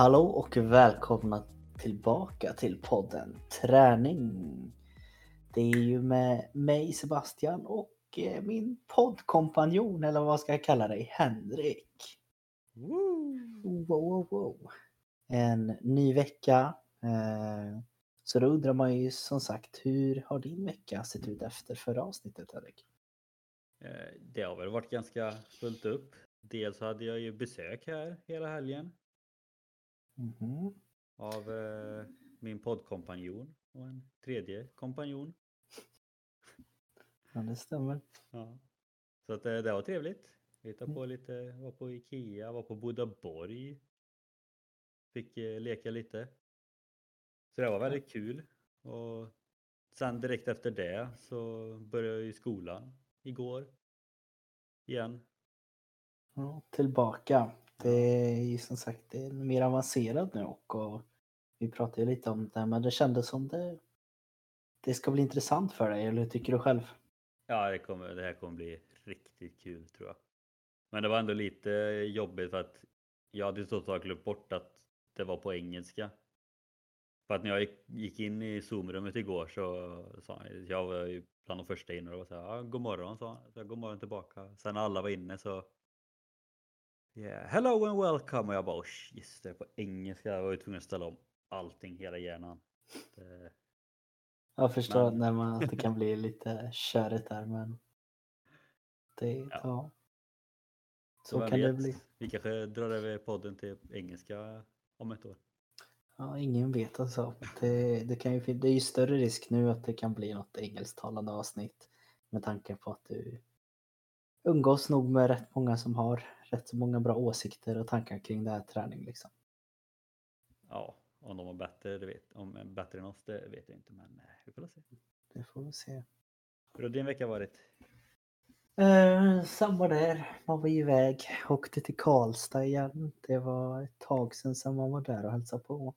Hallå och välkomna tillbaka till podden Träning. Det är ju med mig Sebastian och eh, min poddkompanjon eller vad ska jag kalla dig, Henrik. Wow, wow, wow. En ny vecka. eh, Så då undrar man ju som sagt, hur har din vecka sett ut efter förra avsnittet Henrik? Eh, Det har väl varit ganska fullt upp. Dels hade jag ju besök här hela helgen Mhm. av eh, min poddkompanjon och en tredje kompanjon. Ja, det stämmer. Ja. Så att det, det var trevligt. Hittade på lite, var på Ikea, var på Bodaborg. Fick eh, leka lite. Så det var väldigt kul. Och sen direkt efter det så började jag i skolan igår. Igen. Ja, tillbaka. Det eh, är ju som sagt det är mer avancerat nu och, och vi pratade ju lite om det men det kändes som det det ska bli intressant för dig, eller hur tycker du själv? Ja, det, kommer, det här kommer bli riktigt kul tror jag. Men det var ändå lite jobbigt för att jag hade totalt glömt bort att det var på engelska. För att när jag gick, in i Zoom-rummet igår så sa han, jag var ju bland de första in, och det var så här, ja, god morgon sa han. Så jag, god morgon tillbaka. Sen när alla var inne så Yeah, hello and welcome och jag bara, oh, just det, på engelska. Jag var ju tvungen att ställa om allting, hela hjärnan. Det, Jag förstår Men- när man, att det kan bli lite körigt där men det, ja. Ja. Så kan det vet, bli. Vi kanske drar över podden till engelska om ett år. Ja, ingen vet alltså. Det, det, kan ju, det är ju större risk nu att det kan bli något engelsktalande avsnitt med tanke på att du umgås nog med rätt många som har rätt så många bra åsikter och tankar kring det här träning liksom. Ja, om de var bättre, det vet, om bättre än oss, det vet jag inte. Men eh, vi får se. Det får vi se. Hur har din vecka varit? Eh, samma där. Man var iväg. Åkte till Karlstad igen. Det var ett tag sedan som man var där och hälsade på.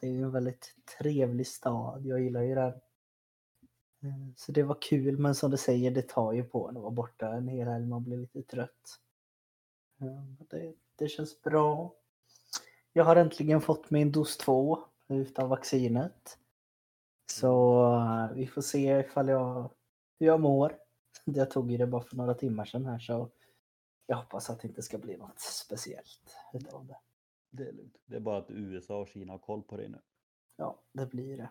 Det är ju en väldigt trevlig stad. Jag gillar ju den. Eh, Så det var kul men som du säger det tar ju på en att vara borta en hel helg. Man blir lite trött. Eh, Det, det känns bra. Jag har äntligen fått min dos 2 utav vaccinet. Så eh, vi får se ifall jag, hur jag mår. Jag tog ju det bara för några timmar sedan här så jag hoppas att det inte ska bli något speciellt utav det. Det är lugnt. Det är bara att USA och Kina har koll på dig nu. Ja, det blir det.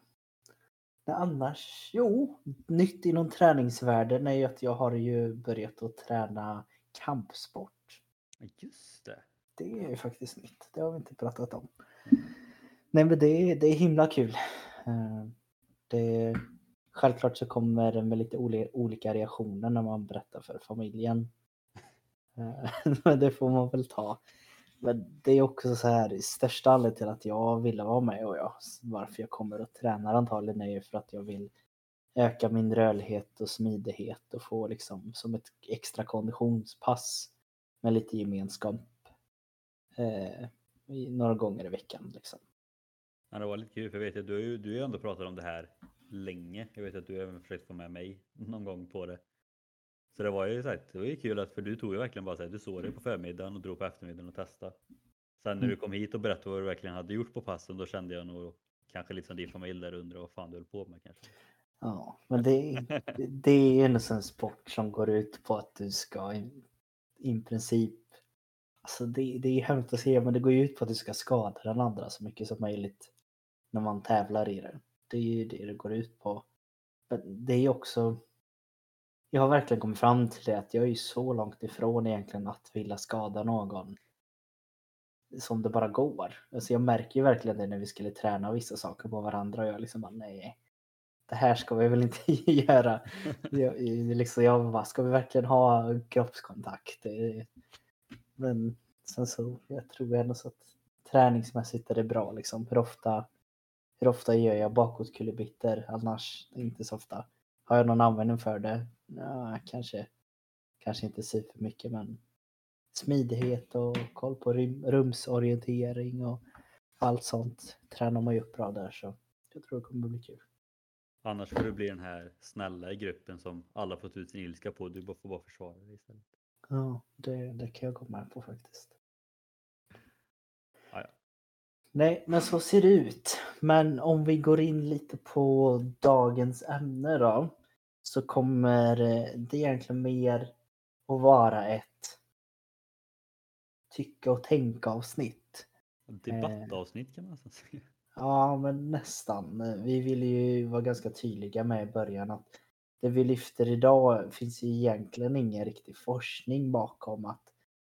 Annars, jo, nytt inom träningsvärlden är ju att jag har ju börjat att träna kampsport. Just det. Det är ju faktiskt nytt. Det har vi inte pratat om. Nej men det, är- det är himla kul. Eh, Det, självklart så kommer det med lite oli- olika reaktioner när man berättar för familjen. Eh, Men det får man väl ta. Men det är också så här, i största anledningen till att jag ville vara med och jag, varför jag kommer och tränar antagligen är ju för att jag vill öka min rörlighet och smidighet och få liksom som ett extra konditionspass med lite gemenskap eh, några gånger i veckan. Liksom. Ja, det var lite kul för jag vet att du du har ju ändå pratat om det här länge. Jag vet att du även försökt få med mig någon gång på det. Så det var ju här, det var ju kul att för du tog ju verkligen bara så här, du såg det på förmiddagen och drog på eftermiddagen och testade. Sen när Mm. du kom hit och berättade vad du verkligen hade gjort på passen då kände jag nog kanske lite som din familj där undrar vad fan du höll på med kanske. Ja, men det, det- är ju en sån sport som går ut på att du ska i, i princip Alltså det, det är hemskt att se men det går ju ut på att du ska skada den andra så mycket som möjligt när man tävlar i det. Det är ju det det går ut på. Men det är ju också jag har verkligen kommit fram till det att jag är ju så långt ifrån egentligen att vilja skada någon som det bara går. Alltså jag märker ju verkligen det när vi skulle träna vissa saker på varandra och jag liksom bara nej. Det här ska vi väl inte göra. Jag, liksom, jag bara, ska vi verkligen ha kroppskontakt? Men sen så jag tror ändå så att träningsmässigt är det bra liksom. Hur ofta, hur ofta gör jag bakåtkullerbyttor annars? Inte så ofta. Har jag någon användning för det? Ja, kanske, kanske inte för mycket men smidighet och koll på rum, rumsorientering och allt sånt tränar man ju upp bra där så jag tror det kommer bli kul. Annars får du bli den här snälla i gruppen som alla fått ut sin ilska på. Du får bara försvara dig istället. Ja, det, det kan jag gå med på faktiskt. Ja, ja. Nej, men så ser det ut. Men om vi går in lite på dagens ämne då. Så kommer det egentligen mer att vara ett tycka och tänka avsnitt. Debattavsnitt kan man nästan säga. Ja, men nästan. Vi vill ju vara ganska tydliga med i början att det vi lyfter idag finns ju egentligen ingen riktig forskning bakom att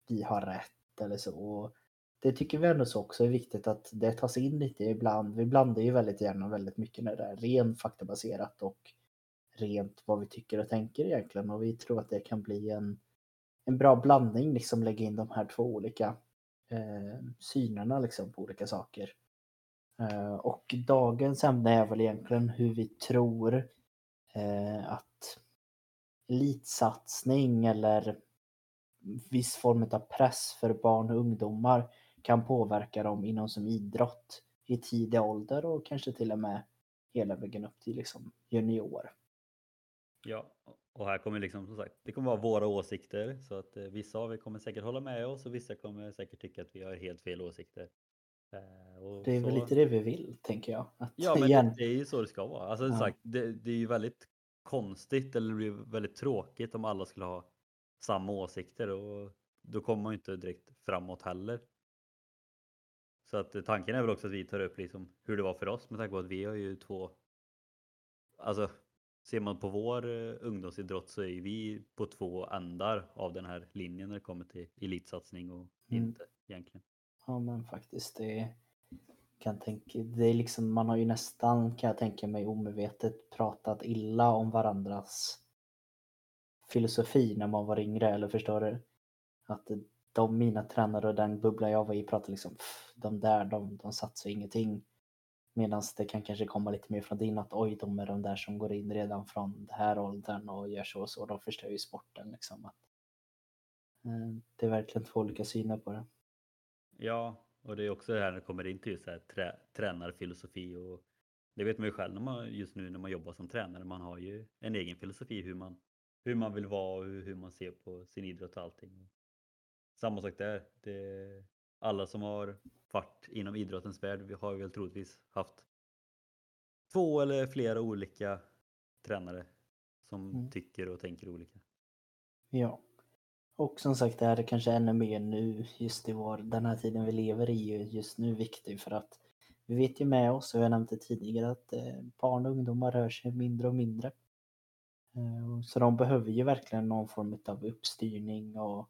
vi har rätt eller så. Och det tycker vi ändå så också är viktigt att det tas in lite ibland. Vi blandar ju väldigt gärna väldigt mycket när det är rent faktabaserat och rent vad vi tycker och tänker egentligen och vi tror att det kan bli en, en bra blandning, liksom lägga in de här två olika eh, synerna liksom på olika saker. Eh, och dagens ämne är väl egentligen hur vi tror eh, att elitsatsning eller viss form av press för barn och ungdomar kan påverka dem inom som idrott i tidig ålder och kanske till och med hela vägen upp till liksom junior. Ja, och här kommer liksom som sagt, det kommer vara våra åsikter så att eh, vissa av er kommer säkert hålla med oss och vissa kommer säkert tycka att vi har helt fel åsikter. Eh, det är så... väl lite det vi vill, tänker jag. Att ja, men igen... det är ju så det ska vara. Alltså, ja. sagt, det, det, är ju väldigt konstigt eller det blir väldigt tråkigt om alla skulle ha samma åsikter och då kommer man ju inte direkt framåt heller. Så att eh, tanken är väl också att vi tar upp liksom hur det var för oss med tanke på att vi har ju två Alltså ser man på vår uh, ungdomsidrott så är vi på två ändar av den här linjen när det kommer till elitsatsning och mm. inte egentligen. Ja men faktiskt det kan tänka, det är liksom, man har ju nästan kan jag tänka mig omedvetet pratat illa om varandras filosofi när man var yngre eller förstår du? Att de mina tränare och den bubbla jag var i pratade liksom, de där de, de satsar ingenting. Medan det kan kanske komma lite mer från din att oj, de är de där som går in redan från den här åldern och gör så och så. De förstör ju sporten liksom. Att, eh, det är verkligen två olika syner på det. Ja, och det är också det här när det kommer in till just här, trä, tränarfilosofi och det vet man ju själv när man, just nu när man jobbar som tränare. Man har ju en egen filosofi hur man, hur man vill vara och hur, hur man ser på sin idrott och allting. Samma sak där. Det, alla som har varit inom idrottens värld vi har väl troligtvis haft två eller flera olika tränare som mm. tycker och tänker olika. Ja. Och som sagt, det här är kanske ännu mer nu, just i vår, den här tiden vi lever i, just nu viktig för att vi vet ju med oss, och jag nämnde tidigare, att eh, barn och ungdomar rör sig mindre och mindre. Eh, så de behöver ju verkligen någon form av uppstyrning och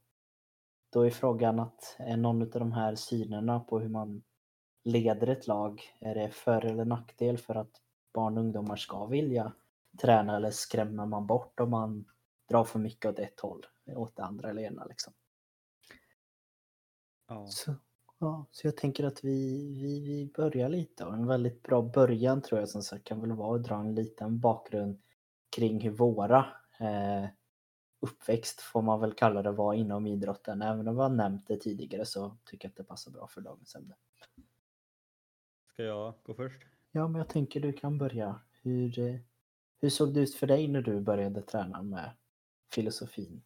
då är frågan att är någon av de här synerna på hur man leder ett lag, är det för eller nackdel för att barn och ungdomar ska vilja träna eller skrämmer man bort om man drar för mycket åt ett håll, åt det andra eller ena liksom. Ja. Så, ja, så jag tänker att vi, vi, vi börjar lite och en väldigt bra början tror jag som sagt kan väl vara att dra en liten bakgrund kring hur våra eh, uppväxt får man väl kalla det var inom idrotten. Även om vi har nämnt det tidigare så tycker jag att det passar bra för dagens ämne. Ska jag gå först? Ja, men jag tänker du kan börja. Hur, eh, hur såg det ut för dig när du började träna med filosofin?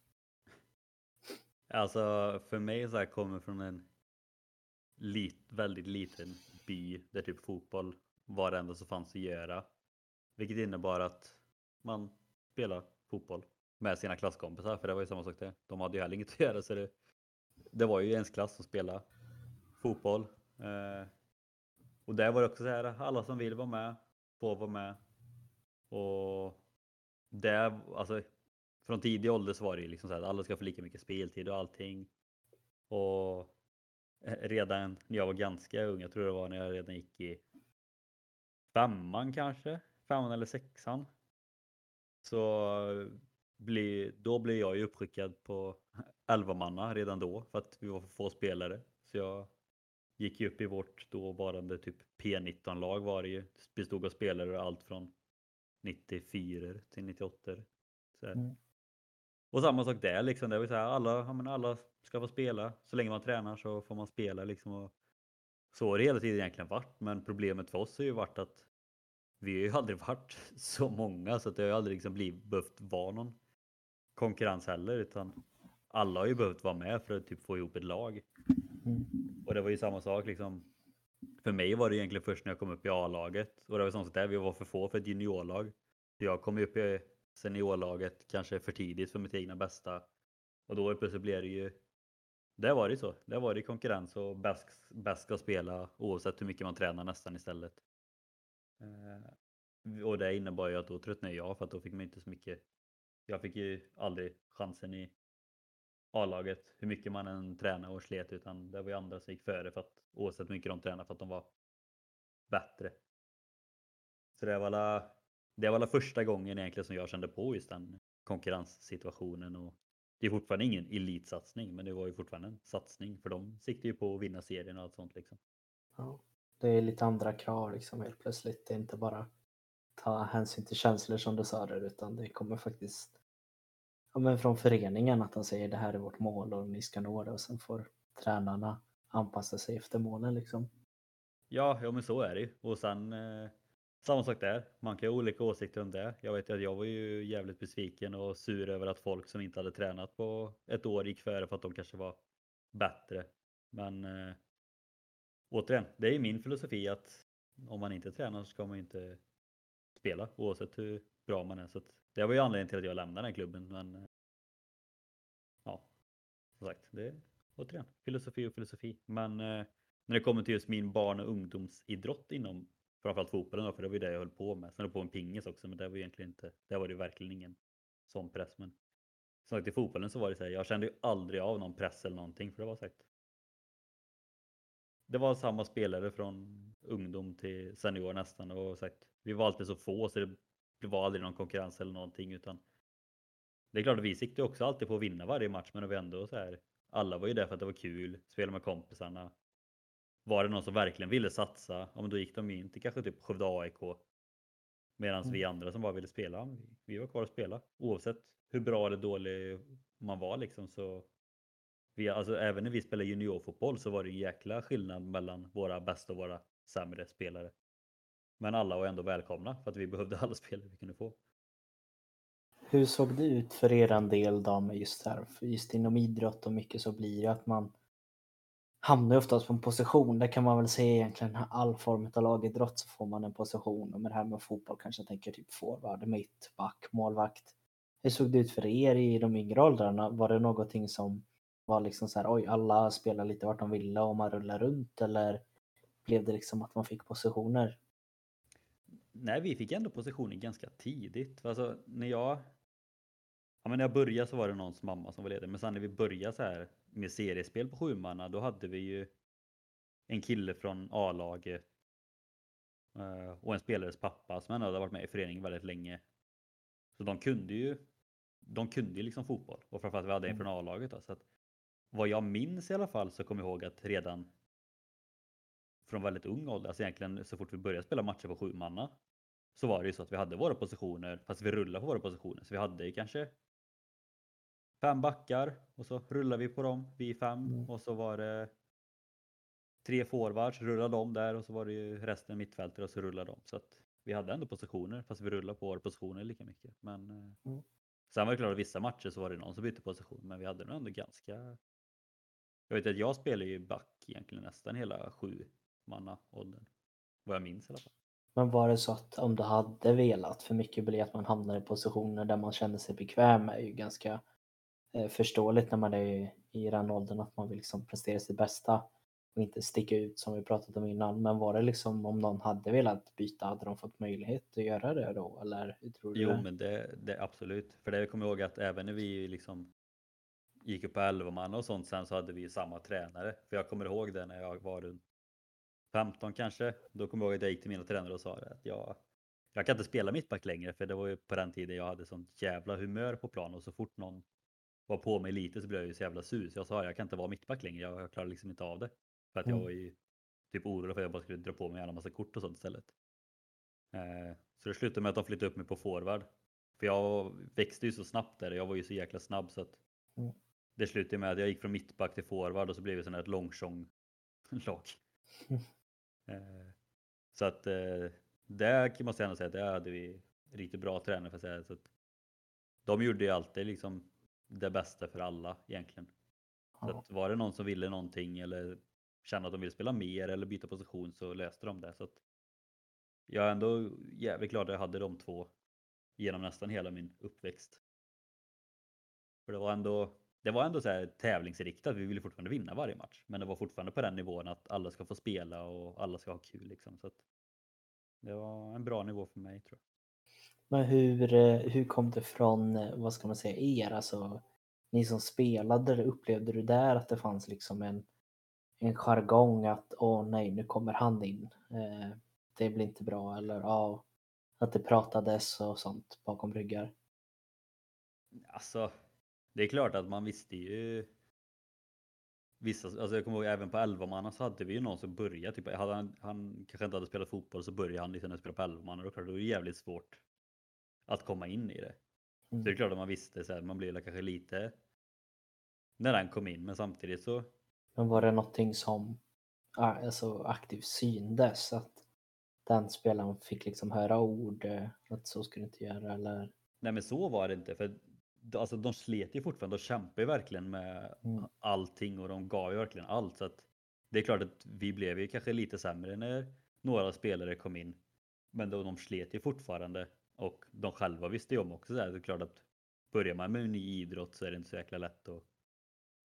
Alltså för mig så här kommer från en lit, väldigt liten by där typ fotboll var det enda som fanns att göra. Vilket innebar att man spelar fotboll med sina klasskompisar för det var ju samma sak där. De hade ju heller inget att göra så det, det var ju ens klass som spelade fotboll. Eh, och där var det också så här, alla som vill vara med får vara med. Och där, alltså från tidig ålder så var det ju liksom så här alla ska få lika mycket speltid och allting. Och redan när jag var ganska ung, jag tror det var när jag redan gick i femman kanske, femman eller sexan. Så bli, då blev jag ju uppskickad på 11 manna redan då för att vi var för få spelare. Så jag gick ju upp i vårt dåvarande typ P19-lag var det ju. Bestod av spelare allt från 94 till 98. Mm. Och samma sak där liksom. Det vill säga alla, ja, men alla ska få spela. Så länge man tränar så får man spela liksom. Och så har det hela tiden egentligen varit. Men problemet för oss har ju varit att vi har ju aldrig varit så många så att det har ju aldrig liksom blivit, behövt vara någon konkurrens heller utan alla har ju behövt vara med för att typ få ihop ett lag. Mm. Och det var ju samma sak liksom för mig var det egentligen först när jag kom upp i A-laget och det var sånt där vi var för få för ett juniorlag. Jag kom upp i seniorlaget kanske för tidigt för mitt egna bästa och då plötsligt blev det ju det var det så. Det var det konkurrens och bäst, ska spela oavsett hur mycket man tränar nästan istället. Eh, och det innebar ju att då tröttnade jag för att då fick man inte så mycket. Jag fick ju aldrig chansen i A-laget hur mycket man än tränade och slet utan det var ju andra som gick före för att oavsett hur mycket de tränade för att de var bättre. Så det var alla, det var alla första gången egentligen som jag kände på just den konkurrenssituationen och det är fortfarande ingen elitsatsning men det var ju fortfarande en satsning för de siktar ju på att vinna serien och allt sånt liksom. Ja, det är lite andra krav liksom helt plötsligt. Det är inte bara ta hänsyn till känslor som du sa där utan det kommer faktiskt ja, men från föreningen att de säger det här är vårt mål och ni ska nå det och sen får tränarna anpassa sig efter målen liksom. Ja, ja men så är det ju. Och sen eh, samma sak där. Man kan ha olika åsikter om det. Jag vet att jag var ju jävligt besviken och sur över att folk som inte hade tränat på ett år gick före för att de kanske var bättre. Men eh, återigen, det är min filosofi att om man inte tränar så ska man inte spela oavsett hur bra man är. Så det var ju anledningen till att jag lämnade den här klubben. Men eh, ja, som sagt, det är återigen filosofi och filosofi. Men eh, när det kommer till just min barn och ungdomsidrott inom framförallt fotbollen då, för det var ju det jag höll på med. Sen höll jag på med pingis också, men det var ju egentligen inte, det var det verkligen ingen sån press. Men som sagt i fotbollen så var det så här, jag kände ju aldrig av någon press eller någonting, för det var sagt. Det var samma spelare från ungdom till senior nästan och sagt, vi var alltid så få så det var aldrig någon konkurrens eller någonting utan det är klart att vi siktade också alltid på att vinna varje match men det var ändå så här. Alla var ju där för att det var kul, spela med kompisarna, var det någon som verkligen ville satsa, ja, men då gick de in till kanske typ Skövde AIK. Medan mm. vi andra som bara ville spela, vi var kvar och spela. Oavsett hur bra eller dålig man var liksom så. Vi, alltså, även när vi spelade juniorfotboll så var det en jäkla skillnad mellan våra bästa och våra sämre spelare. Men alla var ändå välkomna för att vi behövde alla spelare vi kunde få. Hur såg det ut för er del då med just här, just inom idrott och mycket så blir det att man hamnar oftast på en position. Det kan man väl säga egentligen all form av lagidrott så får man en position och med det här med fotboll kanske jag tänker typ forward, mitt, back, målvakt. Hur såg det ut för er i de yngre åldrarna? Var det någonting som var liksom så här, oj, alla spelar lite vart de ville och man rullar runt eller blev det liksom att man fick positioner? Nej, vi fick ändå positioner ganska tidigt. Alltså när jag Ja, men när jag började så var det någons mamma som var ledig. Men sen när vi började så här med seriespel på sjumanna, då hade vi ju en kille från A-laget eh, och en spelares pappa som ändå hade varit med i föreningen väldigt länge. Så de kunde ju de kunde ju liksom fotboll och framförallt vi hade en mm. från A-laget. Så att, vad jag minns i alla fall så kommer jag ihåg att redan från väldigt ung ålder, alltså egentligen så fort vi började spela matcher på sju manna så var det ju så att vi hade våra positioner fast vi rullade på våra positioner. Så vi hade ju kanske fem backar och så rullade vi på dem, vi fem. Mm. Och så var det tre forwards, rullade de där och så var det ju resten mittfältare och så rullade de. Så att vi hade ändå positioner fast vi rullade på våra positioner lika mycket. Men eh, mm. sen var det klart att vissa matcher så var det någon som bytte position men vi hade nog ändå ganska jag vet att jag spelade ju back egentligen nästan hela sju manna åldern. Vad jag minns i alla fall. Men var det så att om du hade velat, för mycket blir att man hamnar i positioner där man känner sig bekväm är ju ganska Eh, förståeligt när man är i den åldern att man vill liksom prestera sitt bästa och inte sticka ut som vi pratat om innan. Men var det liksom om någon hade velat byta, hade de fått möjlighet att göra det då? Eller hur tror du? Jo, det? men det, det absolut. För det kommer jag ihåg att även när vi liksom gick upp på 11 man och sånt sen så hade vi samma tränare. För jag kommer ihåg det när jag var runt 15 kanske. Då kommer jag ihåg att jag gick till mina tränare och sa att jag, jag kan inte spela mittback längre för det var ju på den tiden jag hade sånt jävla humör på plan och så fort någon var på mig lite så blev jag ju så jävla sur. Så jag sa jag kan inte vara mittback längre. Jag klarar liksom inte av det. För att mm. jag var ju typ orolig för att jag bara skulle dra på mig en massa kort och sånt istället. Eh, så det slutade med att de flyttade upp mig på forward. För jag växte ju så snabbt där. Jag var ju så jäkla snabb så att mm. det slutade med att jag gick från mittback till forward och så blev det sån här ett långtjong lag. Mm. Eh, så att eh, där måste jag ändå säga att det hade vi riktigt bra tränare för att säga. Så att de gjorde ju alltid liksom det bästa för alla egentligen. Så att var det någon som ville någonting eller kände att de ville spela mer eller byta position så löste de det. Så att jag är ändå jävligt glad att jag hade de två genom nästan hela min uppväxt. För det var ändå, det var ändå så här tävlingsriktat. Vi ville fortfarande vinna varje match, men det var fortfarande på den nivån att alla ska få spela och alla ska ha kul liksom. Så att det var en bra nivå för mig tror jag. Men hur, eh, hur kom det från, eh, vad ska man säga, er? Alltså, ni som spelade, upplevde du där att det fanns liksom en, en jargong att åh nej, nu kommer han in. Eh, det blir inte bra eller ja, att det pratades och sånt bakom ryggar? Alltså, det är klart att man visste ju Vissa, alltså jag kommer ihåg även på 11 man så hade vi ju någon som började, typ, han, han kanske inte hade spelat fotboll så började han liksom spela på 11 man och då, är det jävligt svårt att komma in i det. Mm. Så det är klart att man visste så här, man blev kanske lite när den kom in men samtidigt så. Men var det någonting som alltså, aktivt syndes? Att den spelaren fick liksom höra ord eh, att så skulle du inte göra eller? Nej men så var det inte för alltså, de slet ju fortfarande och kämpade ju verkligen med mm. allting och de gav ju verkligen allt. Så att det är klart att vi blev ju kanske lite sämre när några spelare kom in. Men då, de slet ju fortfarande och de själva visste ju om också det. Det är klart att börjar man med en ny idrott så är det inte så jäkla lätt att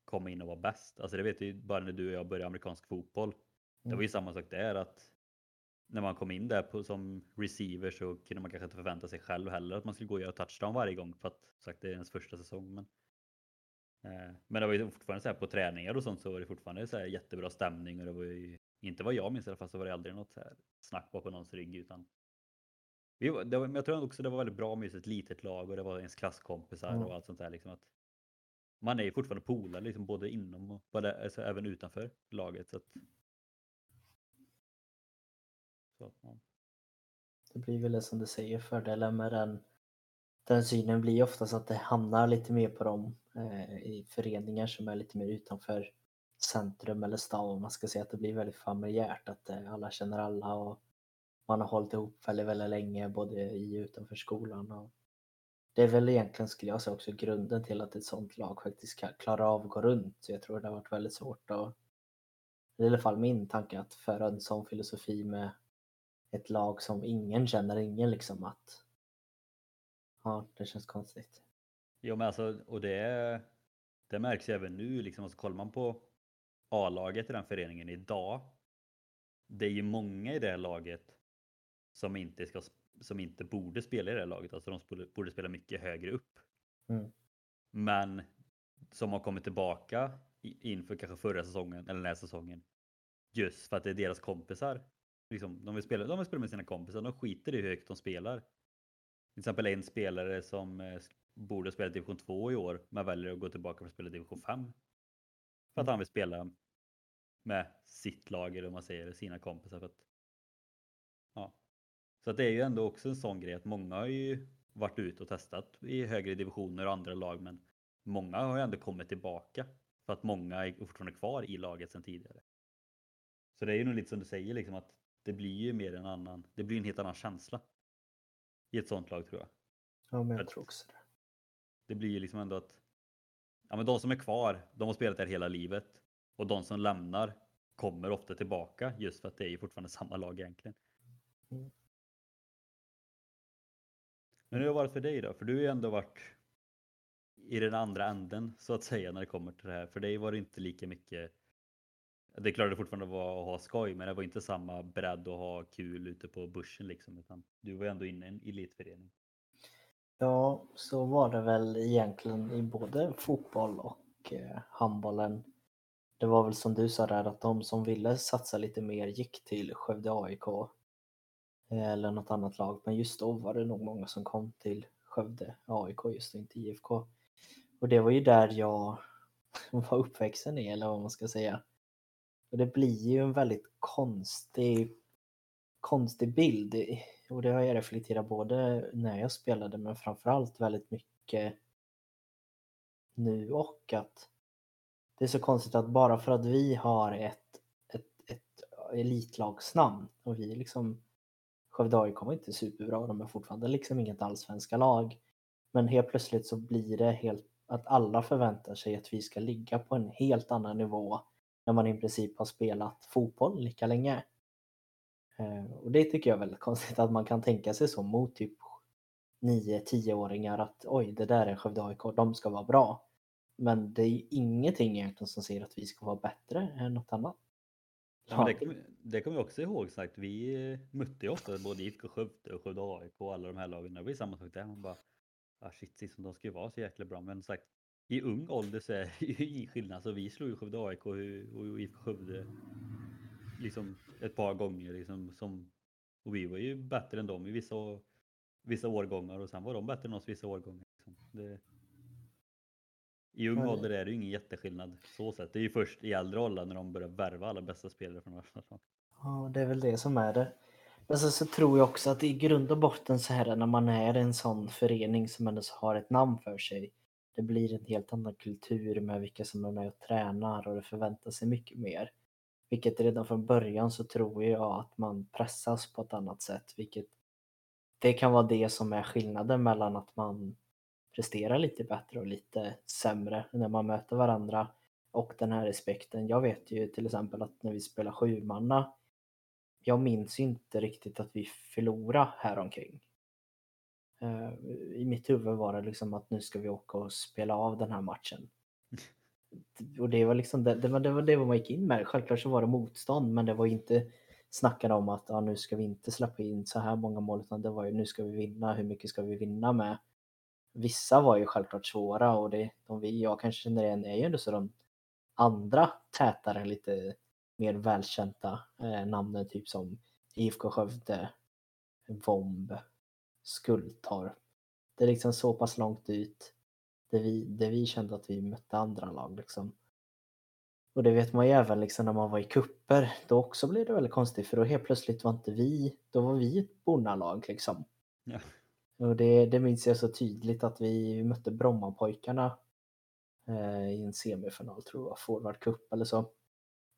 komma in och vara bäst. Alltså det vet ju bara när du och jag började amerikansk fotboll. Mm. Det var ju mm. samma sak där att när man kom in där på, som receiver så kunde man kanske inte förvänta sig själv heller att man skulle gå och göra touchdown varje gång för att sagt det är ens första säsong. Men, eh, men det var ju fortfarande så här på träningar och sånt så var det fortfarande så här jättebra stämning och det var ju inte vad jag minns i alla fall så var det aldrig något så här snack bakom någons rygg utan vi, det var, men jag tror också det var väldigt bra med just ett litet lag och det var ens klasskompisar mm. och allt sånt där liksom att man är ju fortfarande polare liksom både inom och både, alltså, även utanför laget så att så, man... Det blir väl det som du säger, fördelen med den, den synen blir oftast att det hamnar lite mer på dem eh, i föreningar som är lite mer utanför centrum eller stad om man ska säga att det blir väldigt familjärt att eh, alla känner alla och man har hållit ihop väldigt, väldigt länge både i och utanför skolan. Och det är väl egentligen skulle jag säga också grunden till att ett sånt lag faktiskt kan klara av att gå runt. Så jag tror det har varit väldigt svårt att, i alla fall min tanke, att föra en sån filosofi med ett lag som ingen känner ingen liksom att ja, det känns konstigt. Jo men alltså, och det, det märks ju även nu liksom, alltså, kollar man på A-laget i den föreningen idag. Det är ju många i det laget som inte, ska, som inte borde spela i det laget, alltså de borde, spela mycket högre upp. Mm. Men som har kommit tillbaka inför kanske förra säsongen eller den här säsongen. Just för att det är deras kompisar liksom, de, vill spela, de vill spela med sina kompisar, de skiter i hur högt de spelar. Till exempel en spelare som eh, borde spela division 2 i år, men väljer att gå tillbaka för att spela division 5. För att han vill spela med sitt lag, eller man säger sina kompisar. För att, ja. Så att det är ju ändå också en sån grej att många har ju varit ute och testat i högre divisioner och andra lag, men många har ju ändå kommit tillbaka för att många är fortfarande kvar i laget sedan tidigare. Så det är ju nog lite som du säger, liksom att det blir ju mer en annan, det blir en helt annan känsla. I ett sånt lag tror jag. Ja, men jag tror också det. Det blir ju liksom ändå att ja, men de som är kvar, de har spelat där hela livet. Och de som lämnar kommer ofta tillbaka just för att det är ju fortfarande samma lag egentligen. Mm. Men hur har det varit för dig då? För du har ju ändå varit i den andra änden så att säga när det kommer till det här. För dig var det inte lika mycket det är klart det fortfarande var att ha skoj, men det var inte samma bredd att ha kul ute på börsen liksom, utan du var ändå inne i en elitförening. Ja, så var det väl egentligen i både fotboll och eh, handbollen. Det var väl som du sa där att de som ville satsa lite mer gick till Skövde AIK eh, eller något annat lag. Men just då var det nog många som kom till Skövde AIK just inte IFK. Och det var ju där jag var uppväxten i, eller vad man ska säga. Och det blir ju en väldigt konstig, konstig bild. Och det har jag reflekterat både när jag spelade men framförallt väldigt mycket nu och att det är så konstigt att bara för att vi har ett, ett, ett elitlagsnamn och vi liksom Skövde AIK kommer inte superbra, de är fortfarande liksom inget allsvenska lag. Men helt plötsligt så blir det helt att alla förväntar sig att vi ska ligga på en helt annan nivå när man i princip har spelat fotboll lika länge. Eh, och det tycker jag är väldigt konstigt att man kan tänka sig så mot typ 9-10-åringar att oj, det där är Skövde AIK, de ska vara bra. Men det är ingenting egentligen som säger att vi ska vara bättre än något annat. Ja, det kommer det kommer vi också ihåg sagt. Vi mötte ju ofta både IFK Skövde och Skövde AIK och alla de här lagen. Det var ju samma sak där. Man bara, ah, shit, liksom, de ska ju vara så jäkla bra. Men sagt, i ung ålder så är det ju skillnad. Så vi slog ju Skövde AIK och IFK Skövde liksom ett par gånger. Liksom, som, och vi var ju bättre än dem i vissa, vissa årgångar och sen var de bättre än oss vissa årgångar. Liksom. Det, i ung ålder är det ju ingen jätteskillnad så sett. Det är ju först i äldre ålder när de börjar värva alla bästa spelare från Arsenal. Ja, det är väl det som är det. Men sen så tror jag också att i grund och botten så här när man är en sån förening som ändå har ett namn för sig. Det blir en helt annan kultur med vilka som är med och tränar och det förväntas sig mycket mer. Vilket redan från början så tror jag att man pressas på ett annat sätt. Vilket det kan vara det som är skillnaden mellan att man presterar lite bättre och lite sämre när man möter varandra och den här respekten. Jag vet ju till exempel att när vi spelar sjumanna, jag minns inte riktigt att vi förlorade häromkring. Uh, I mitt huvud var det liksom att nu ska vi åka och spela av den här matchen. och det var liksom det, det, var, det var det man gick in med. Självklart så var det motstånd men det var inte snackade om att ja, nu ska vi inte släppa in så här många mål utan det var ju nu ska vi vinna, hur mycket ska vi vinna med? Vissa var ju självklart svåra och det, de vi, jag kanske känner igen är ju ändå så de andra tätare, lite mer välkända eh, namnen typ som IFK Skövde, Vomb, Skultorp. Det är liksom så pass långt ut där vi, där vi kände att vi mötte andra lag liksom. Och det vet man ju även liksom när man var i kupper. Då också blev det väldigt konstigt för då helt plötsligt var inte vi, då var vi ett bonnalag liksom. Ja. Och det, det minns jag så tydligt att vi mötte Brommapojkarna eh, i en semifinal, tror jag, Forward Cup eller så.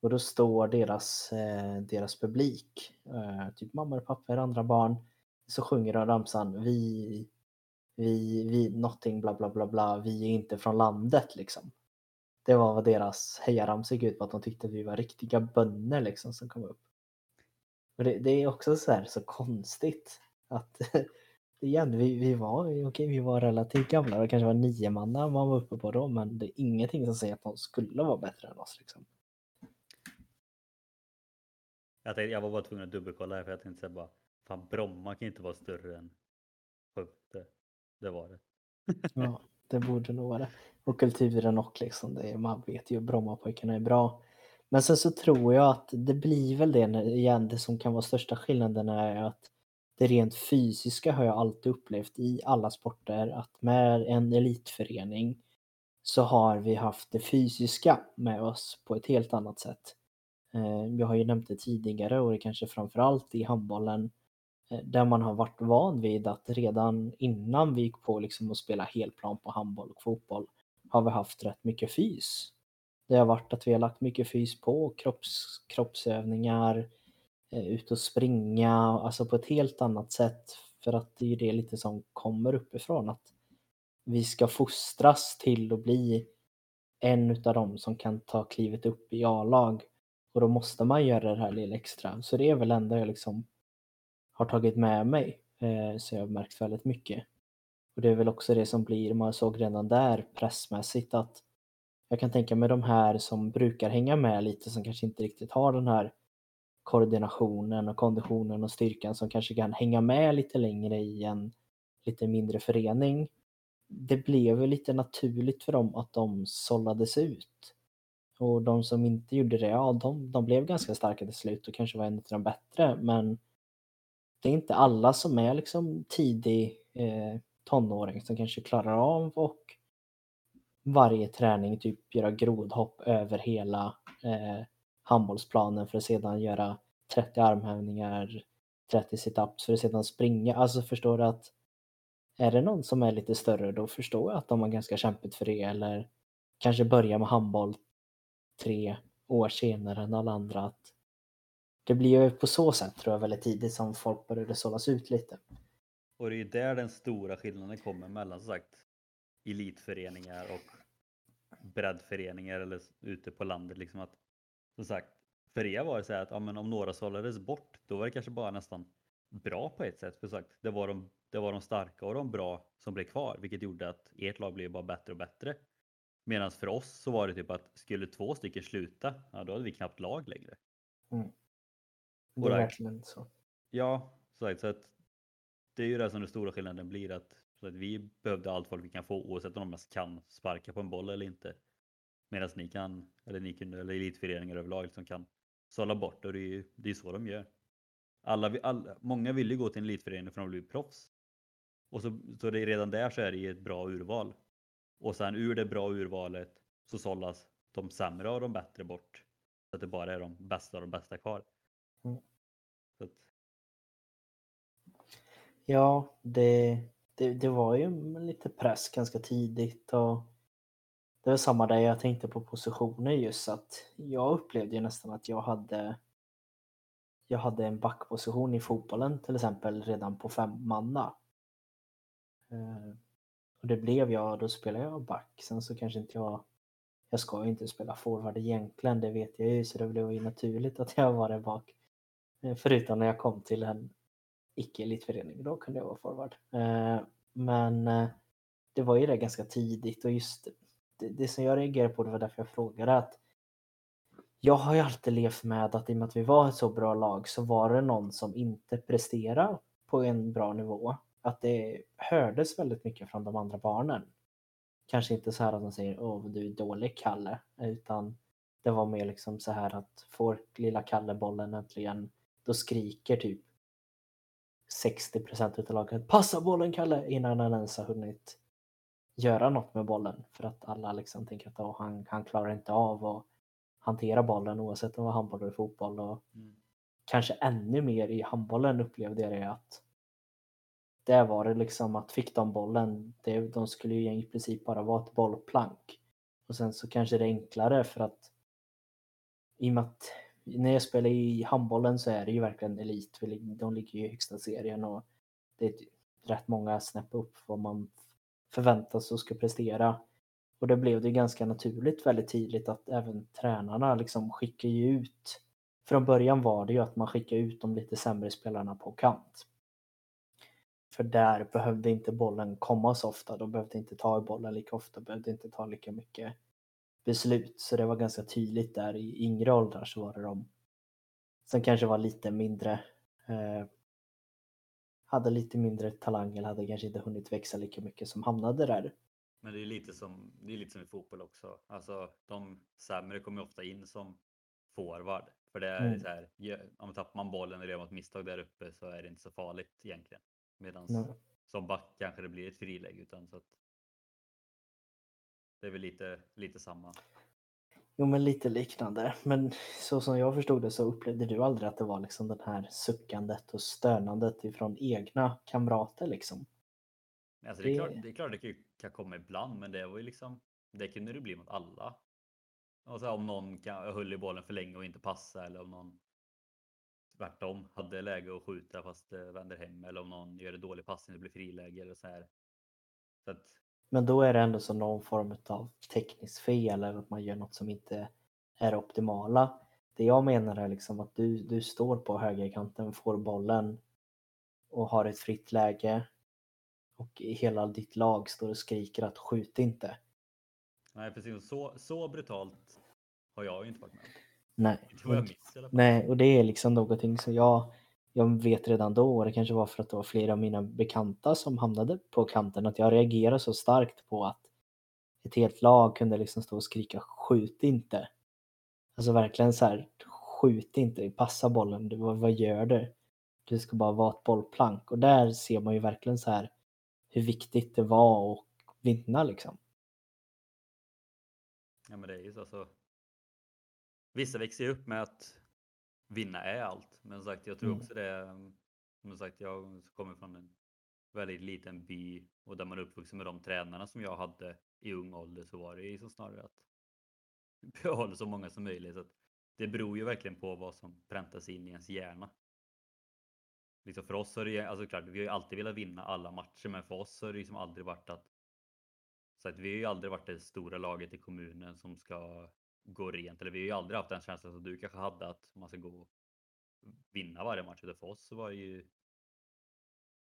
Och då står deras, eh, deras publik, eh, typ mamma och pappa och andra barn, så sjunger de ramsan vi, vi, vi, någonting bla bla bla bla, vi är inte från landet liksom. Det var vad deras hejaramsa gick ut på, att de tyckte att vi var riktiga bönder liksom som kom upp. Och det, det är också så här så konstigt att igen, vi, vi, var, okay, vi var relativt gamla, det kanske var nio manna man var uppe på då, men det är ingenting som säger att de skulle vara bättre än oss. Liksom. Jag, tänkte, jag var bara tvungen att dubbelkolla här för jag tänkte säga bara, fan Bromma kan inte vara större än Skövde. Det var det. ja, det borde nog vara det. Och kulturen och liksom, det, man vet ju Brommapojkarna är bra. Men sen så tror jag att det blir väl det igen, det som kan vara största skillnaden är att det rent fysiska har jag alltid upplevt i alla sporter att med en elitförening så har vi haft det fysiska med oss på ett helt annat sätt. Eh, jag har ju nämnt det tidigare och det kanske framförallt i handbollen Eh, där man har varit van vid att redan innan vi gick på liksom att spela helplan på handboll och fotboll har vi haft rätt mycket fys. Det har varit att vi har lagt mycket fys på kropps, kroppsövningar, eh, ut och springa, alltså på ett helt annat sätt. För att det är det lite som kommer uppifrån att vi ska fostras till att bli en utav dem som kan ta klivet upp i A-lag. Och då måste man göra det här lilla extra. Så det är väl ändå jag liksom har tagit med mig. Eh, så jag har märkt väldigt mycket. Och det är väl också det som blir, man såg redan där pressmässigt att jag kan tänka mig de här som brukar hänga med lite som kanske inte riktigt har den här koordinationen och konditionen och styrkan som kanske kan hänga med lite längre i en lite mindre förening. Det blev väl lite naturligt för dem att de sållades ut. Och de som inte gjorde det, ja de, de blev ganska starka till slut och kanske var en av de bättre men det är inte alla som är liksom tidig eh, tonåring som kanske klarar av och varje träning typ göra grodhopp över hela eh, handbollsplanen för att sedan göra 30 armhävningar, 30 situps för att sedan springa. Alltså förstår du att är det någon som är lite större då förstår jag att de har ganska kämpigt för det eller kanske börja med handboll tre år senare än alla andra. Att det blir ju på så sätt tror jag väldigt tidigt som folk började sållas ut lite. Och det är ju där den stora skillnaden kommer mellan som sagt elitföreningar och breddföreningar eller ute på landet. Liksom att som sagt, för er var det så här att ja, men om några sållades bort, då var det kanske bara nästan bra på ett sätt. För sagt, det var de, det var de starka och de bra som blev kvar, vilket gjorde att ert lag blev bara bättre och bättre. Medan för oss så var det typ att skulle två stycken sluta, ja, då hade vi knappt lag längre. Mm. Det är verkligen så. Ja, så att, så att det är ju det som den stora skillnaden blir att, så att vi behövde allt folk vi kan få oavsett om de ens kan sparka på en boll eller inte. Medan ni kan, eller ni kunde, eller elitföreningar överlag som kan sålla bort och det är ju det är så de gör. Alla, alla, många vill ju gå till en elitförening för att de blir proffs. Och så, så det redan där så är det ett bra urval. Och sen ur det bra urvalet så sållas de sämre och de bättre bort. Så att det bara är de bästa och de bästa kvar. Mm. Så att, Ja, det, det, det var ju lite press ganska tidigt och det var samma där jag tänkte på positioner just att jag upplevde ju nästan att jag hade jag hade en backposition i fotbollen till exempel redan på fem manna. Eh, och det blev jag, då spelade jag back. Sen så kanske inte jag, jag ska ju inte spela forward egentligen, det vet jag ju, så det blev ju naturligt att jag var där bak. Eh, förutom när jag kom till en icke-elitförening, då kunde jag vara forward. Eh, men eh, det var ju det ganska tidigt och just det, det som jag reagerade på, det var därför jag frågade att jag har ju alltid levt med att i och med att vi var ett så bra lag så var det någon som inte presterade på en bra nivå. Att det hördes väldigt mycket från de andra barnen. Kanske inte så här att de säger åh du är dålig Kalle, utan det var mer liksom så här att får lilla Kalle bollen äntligen, då skriker typ 60% utav laget passa bollen Kalle innan han ens har hunnit göra något med bollen för att alla liksom tänker att "Åh, han, han klarar inte av att hantera bollen oavsett om det var handboll eller fotboll och mm. kanske ännu mer i handbollen upplevde jag det att där var det liksom att fick de bollen, det, de skulle ju i princip bara vara ett bollplank. Och sen så kanske det är enklare för att i och med att när jag spelar i handbollen så är det ju verkligen elit. De ligger ju i högsta serien och det är rätt många snäpp upp vad man förväntas och ska prestera. Och det blev det ganska naturligt väldigt tidigt att även tränarna liksom skickar ju ut. Från början var det ju att man skickade ut de lite sämre spelarna på kant. För där behövde inte bollen komma så ofta, de behövde inte ta i bollen lika ofta, behövde inte ta lika mycket beslut. Så det var ganska tydligt där i yngre åldrar så var det de som kanske var lite mindre eh, hade lite mindre talang eller hade kanske inte hunnit växa lika mycket som hamnade där. Men det är lite som, det är lite som i fotboll också. Alltså de sämre kommer ofta in som forward. För det är Mm. så här, om tappar man bollen eller gör ett misstag där uppe så är det inte så farligt egentligen. Medan som back kanske det blir ett friläge utan så att det är väl lite, lite samma. Jo men lite liknande. Men så som jag förstod det så upplevde du aldrig att det var liksom den här suckandet och stönandet ifrån egna kamrater liksom? Alltså det, är klart, det är klart det kan, komma ibland men det var ju liksom det kunde det bli mot alla. Och så om någon kan, höll i bollen för länge och inte passa eller om någon tvärtom hade läge att skjuta fast det vänder hem eller om någon gör en dålig passning och blir friläge eller så här. Så att, Men då är det ändå som någon form av tekniskt fel eller att man gör något som inte är optimala. Det jag menar är liksom att du, du står på högerkanten, får bollen och har ett fritt läge och hela ditt lag står och skriker att skjut inte. nej precis, så, så brutalt har jag ju inte varit med. Nej. Det var jag fall. Nej, och det är liksom någonting som jag, jag vet redan då, och det kanske var för att det var flera av mina bekanta som hamnade på kanten, att jag reagerade så starkt på att ett helt lag kunde liksom stå och skrika skjut inte. Alltså verkligen så här, skjut inte, passa bollen, du, vad, vad gör du? Du ska bara vara ett bollplank. Och där ser man ju verkligen så här hur viktigt det var att vinna liksom. Ja men det är ju så. Alltså, vissa växer ju upp med att vinna är allt. Men som sagt, jag tror Mm. också det. Som sagt, jag kommer från en väldigt liten by och där man är uppvuxen med de tränarna som jag hade i ung ålder så var det ju så snarare att behålla så många som möjligt. Så det beror ju verkligen på vad som präntas in i ens hjärna. Liksom för oss har det ju, alltså klart, vi har ju alltid velat vinna alla matcher, men för oss har det liksom aldrig varit att så att vi har ju aldrig varit det stora laget i kommunen som ska gå rent. Eller vi har ju aldrig haft den känslan som du kanske hade att man ska gå och vinna varje match. Utan för oss så var det ju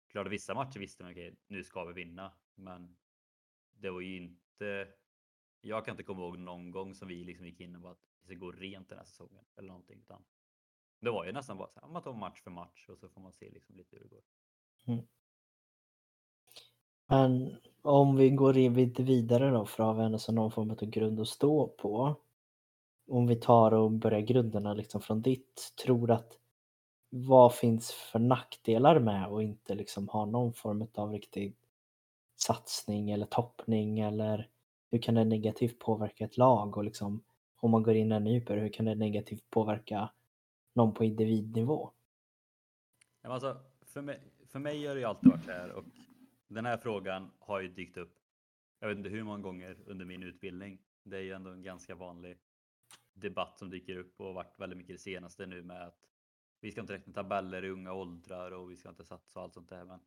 klart vissa matcher visste man okej, okay, nu ska vi vinna. Men det var ju inte. Jag kan inte komma ihåg någon gång som vi liksom gick in och bara att vi ska gå rent den här säsongen eller någonting. Utan det var ju nästan bara så här, man tar match för match och så får man se liksom lite hur det går. Mm. Men om vi går in lite vidare då för att ha någon form av grund att stå på. Om vi tar och börjar grunderna liksom från ditt, tror att vad finns för nackdelar med att inte liksom ha någon form av riktig satsning eller toppning eller hur kan det negativt påverka ett lag och liksom om man går in ännu djupare, hur kan det negativt påverka någon på individnivå? Alltså, för, mig, för mig har det ju alltid varit så här och den här frågan har ju dykt upp. Jag vet inte hur många gånger under min utbildning. Det är ju ändå en ganska vanlig debatt som dyker upp och varit väldigt mycket det senaste nu med att vi ska inte räkna tabeller i unga åldrar och vi ska inte satsa och allt sånt där. Men,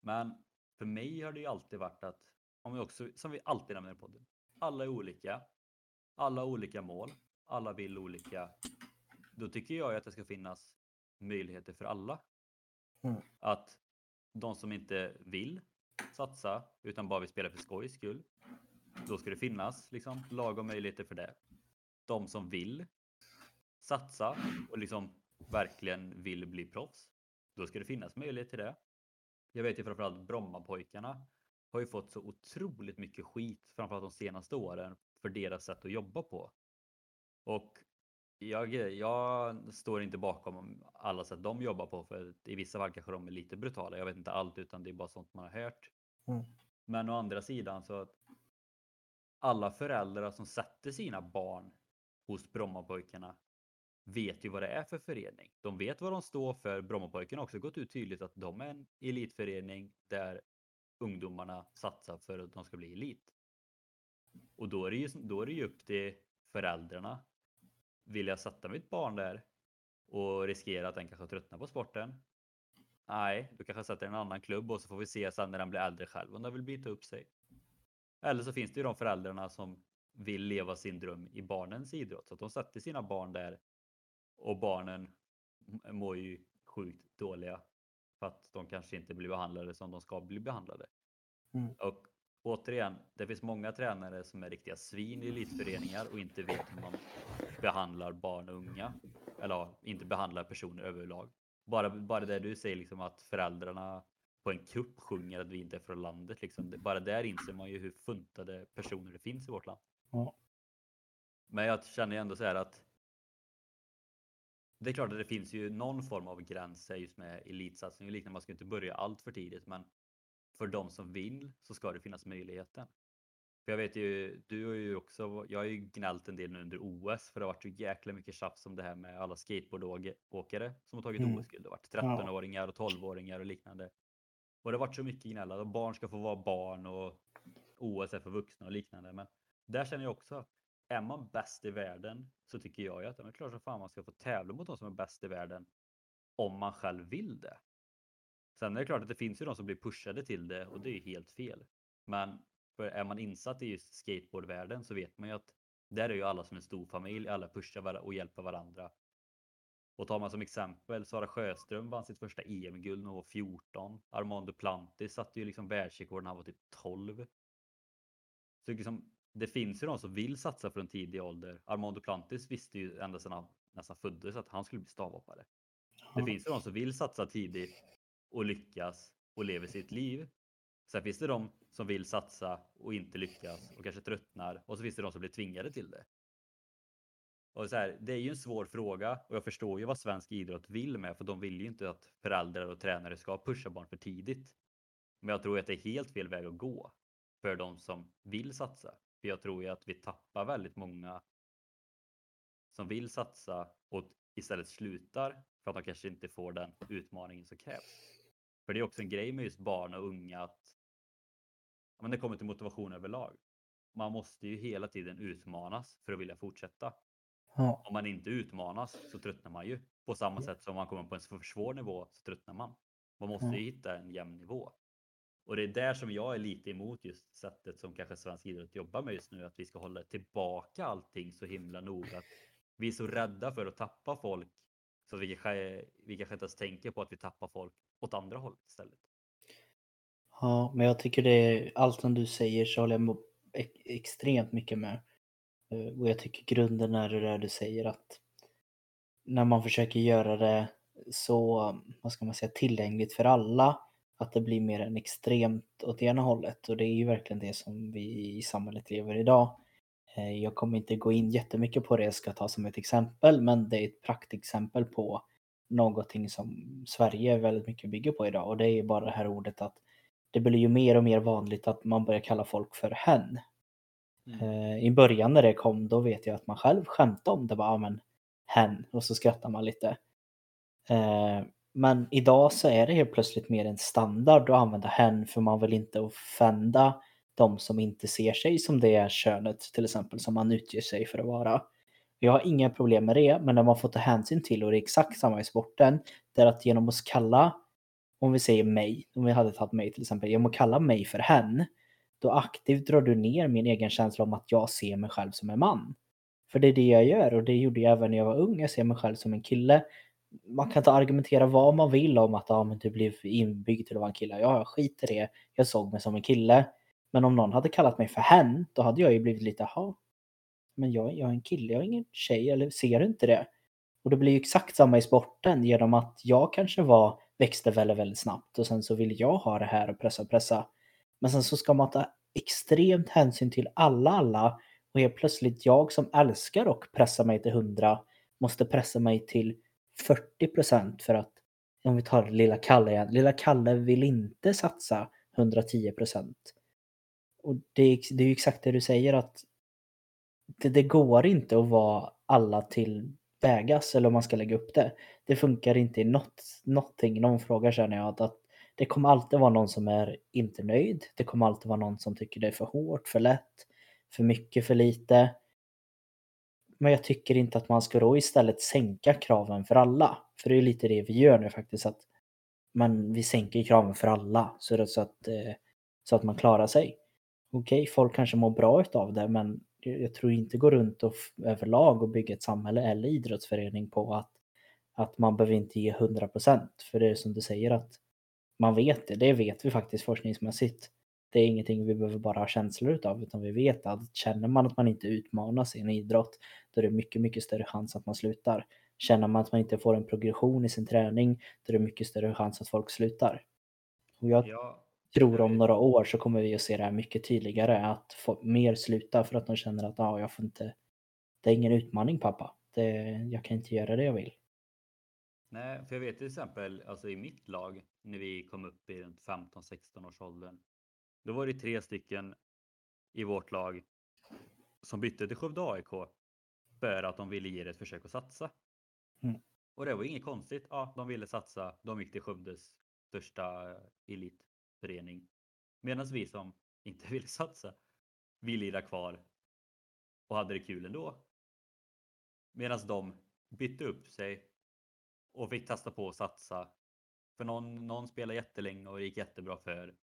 men för mig har det ju alltid varit att, om vi också, som vi alltid nämner i podden, alla är olika. Alla har olika mål. Alla vill olika. Då tycker jag att det ska finnas möjligheter för alla. Mm. Att de som inte vill satsa utan bara vill spela för skojs skull. Då ska det finnas liksom lagom möjligheter för det. De som vill satsa och liksom verkligen vill bli proffs. Då ska det finnas möjlighet till det. Jag vet ju framförallt Brommapojkarna har ju fått så otroligt mycket skit, framförallt de senaste åren, för deras sätt att jobba på. Och jag, jag står inte bakom alla sätt de jobbar på, för i vissa fall kanske de är lite brutala. Jag vet inte allt, utan det är bara sånt man har hört. Mm. Men å andra sidan så att alla föräldrar som sätter sina barn hos Brommapojkarna vet ju vad det är för förening. De vet vad de står för. Brommapojkarna har också gått ut tydligt att de är en elitförening där ungdomarna satsar för att de ska bli elit. Och då är det ju, då är det ju upp till föräldrarna. Vill jag sätta mitt barn där och riskera att den kanske tröttnar på sporten? Nej, du kanske sätter en annan klubb och så får vi se sen när den blir äldre själv om den vill byta upp sig. Eller så finns det ju de föräldrarna som vill leva sin dröm i barnens idrott så att de sätter sina barn där och barnen mår ju sjukt dåliga för att de kanske inte blir behandlade som de ska bli behandlade. Mm. Och återigen, det finns många tränare som är riktiga svin i elitföreningar och inte vet hur man behandlar barn och unga. Eller inte behandlar personer överlag. Bara, bara det du säger liksom att föräldrarna på en kupp sjunger att vi inte är från landet. Liksom. Bara där inser man ju hur funtade personer det finns i vårt land. Mm. Men jag känner ändå så här att det är klart att det finns ju någon form av gräns just med elitsatsning och liknande. Man ska inte börja allt för tidigt, men för de som vill så ska det finnas möjligheten. För jag vet ju, du har ju också, jag har ju gnällt en del nu under OS för det har varit så jäkla mycket tjafs om det här med alla skateboardåkare som har tagit mm. OS-guld. Det har varit 13-åringar och 12-åringar och liknande. Och det har varit så mycket gnäll att barn ska få vara barn och OS är för vuxna och liknande. Men där känner jag också, att är man bäst i världen så tycker jag ju att det är klart som fan man ska få tävla mot de som är bäst i världen om man själv vill det. Sen är det klart att det finns ju de som blir pushade till det och det är ju helt fel. Men för är man insatt i just skateboardvärlden så vet man ju att där är ju alla som en stor familj, alla pushar och hjälper varandra. Och tar man som exempel Sara Sjöström vann sitt första EM-guld när hon var 14. Armando Plantis satte ju liksom världsrekord när han var typ 12. Så liksom, det finns ju de som vill satsa från tidig ålder. Armando Plantis visste ju ända sedan han nästan föddes att han skulle bli stavhoppare. Det ja. finns ju de som vill satsa tidigt och lyckas och lever sitt liv. Sen finns det de som vill satsa och inte lyckas och kanske tröttnar och så finns det de som blir tvingade till det. Och så här, det är ju en svår fråga och jag förstår ju vad svensk idrott vill med för de vill ju inte att föräldrar och tränare ska pusha barn för tidigt. Men jag tror att det är helt fel väg att gå för de som vill satsa. För jag tror ju att vi tappar väldigt många som vill satsa och istället slutar för att de kanske inte får den utmaningen som krävs. För det är också en grej med just barn och unga att men det kommer till motivation överlag. Man måste ju hela tiden utmanas för att vilja fortsätta. Ja. Om man inte utmanas så tröttnar man ju. På samma sätt som om man kommer på en för svår nivå så tröttnar man. Man måste ju hitta en jämn nivå. Och det är där som jag är lite emot just sättet som kanske svensk idrott jobbar med just nu, att vi ska hålla tillbaka allting så himla noga. Vi är så rädda för att tappa folk så vi kanske, vi kanske inte ens tänker på att vi tappar folk åt andra hållet istället. Ja, men jag tycker det är allt som du säger så håller jag extremt mycket med. Eh, och jag tycker grunden är det där du säger att när man försöker göra det så, vad ska man säga, tillgängligt för alla, att det blir mer än extremt åt ena hållet. Och det är ju verkligen det som vi i samhället lever idag. Eh, jag kommer inte gå in jättemycket på det jag ska ta som ett exempel, men det är ett praktexempel på någonting som Sverige väldigt mycket bygger på idag och det är bara det här ordet att det blir ju mer och mer vanligt att man börjar kalla folk för hen. Mm. Eh, I början när det kom då vet jag att man själv skämtade om det bara, men hen och så skrattar man lite. Men idag så är det helt plötsligt mer en standard att använda hen för man vill inte offenda de som inte ser sig som det könet till exempel som man utger sig för att vara. Jag har inga problem med det, men när man får ta hänsyn till och det är exakt samma i sporten, det är att genom att kalla, om vi säger mig, om vi hade tagit mig till exempel, genom att kalla mig för hen, då aktivt drar du ner min egen känsla om att jag ser mig själv som en man. För det är det jag gör och det gjorde jag även när jag var ung. Jag ser mig själv som en kille. Man kan inte argumentera vad man vill om att ah, men du blev inbyggd till att vara en kille. Ja, skiter i det. Jag såg mig som en kille. Men om någon hade kallat mig för hen, då hade jag ju blivit lite, jaha, men jag, jag är en kille, jag är ingen tjej, eller ser du inte det? Och det blir ju exakt samma i sporten genom att jag kanske var, växte väldigt, väldigt snabbt och sen så vill jag ha det här och pressa, pressa. Men sen så ska man ta extremt hänsyn till alla, alla och helt plötsligt jag som älskar och pressa mig till 100 måste pressa mig till 40 procent för att om vi tar lilla Kalle igen. Lilla Kalle vill inte satsa 110 procent. Och det är, det är ju exakt det du säger att det, det, går inte att vara alla till vägas eller om man ska lägga upp det. Det funkar inte i något, någonting, någon fråga känner jag att, att det kommer alltid vara någon som är inte nöjd. Det kommer alltid vara någon som tycker det är för hårt, för lätt, för mycket, för lite. Men jag tycker inte att man ska då istället sänka kraven för alla. För det är lite det vi gör nu faktiskt. att man, Vi sänker kraven för alla så, det så, att, eh, så att man klarar sig. Okej, okay, folk kanske mår bra utav det men jag tror inte gå runt och överlag och bygga ett samhälle eller idrottsförening på att, att man behöver inte ge 100 procent, för det är som du säger att man vet det, det vet vi faktiskt forskningsmässigt. Det är ingenting vi behöver bara ha känslor utav utan vi vet att känner man att man inte utmanas i en idrott då är det mycket, mycket större chans att man slutar. Känner man att man inte får en progression i sin träning då är det mycket större chans att folk slutar. Och jag ja tror om några år så kommer vi att se det här mycket tydligare. Att få mer sluta för att de känner att ah, jag får inte, det är ingen utmaning pappa. Det, jag kan inte göra det jag vill. Nej, för jag vet till exempel alltså i mitt lag när vi kom upp i 15-16 års åldern. Då var det tre stycken i vårt lag som bytte till Skövde AIK för att de ville ge det ett försök att satsa. Mm. Och det var inget konstigt. Ja, de ville satsa. De gick till Skövdes största elit förening. Medan vi som inte ville satsa ville lira kvar och hade det kul ändå. Medan de bytte upp sig och fick testa på att satsa. För någon, någon spelade jättelänge och det gick jättebra för.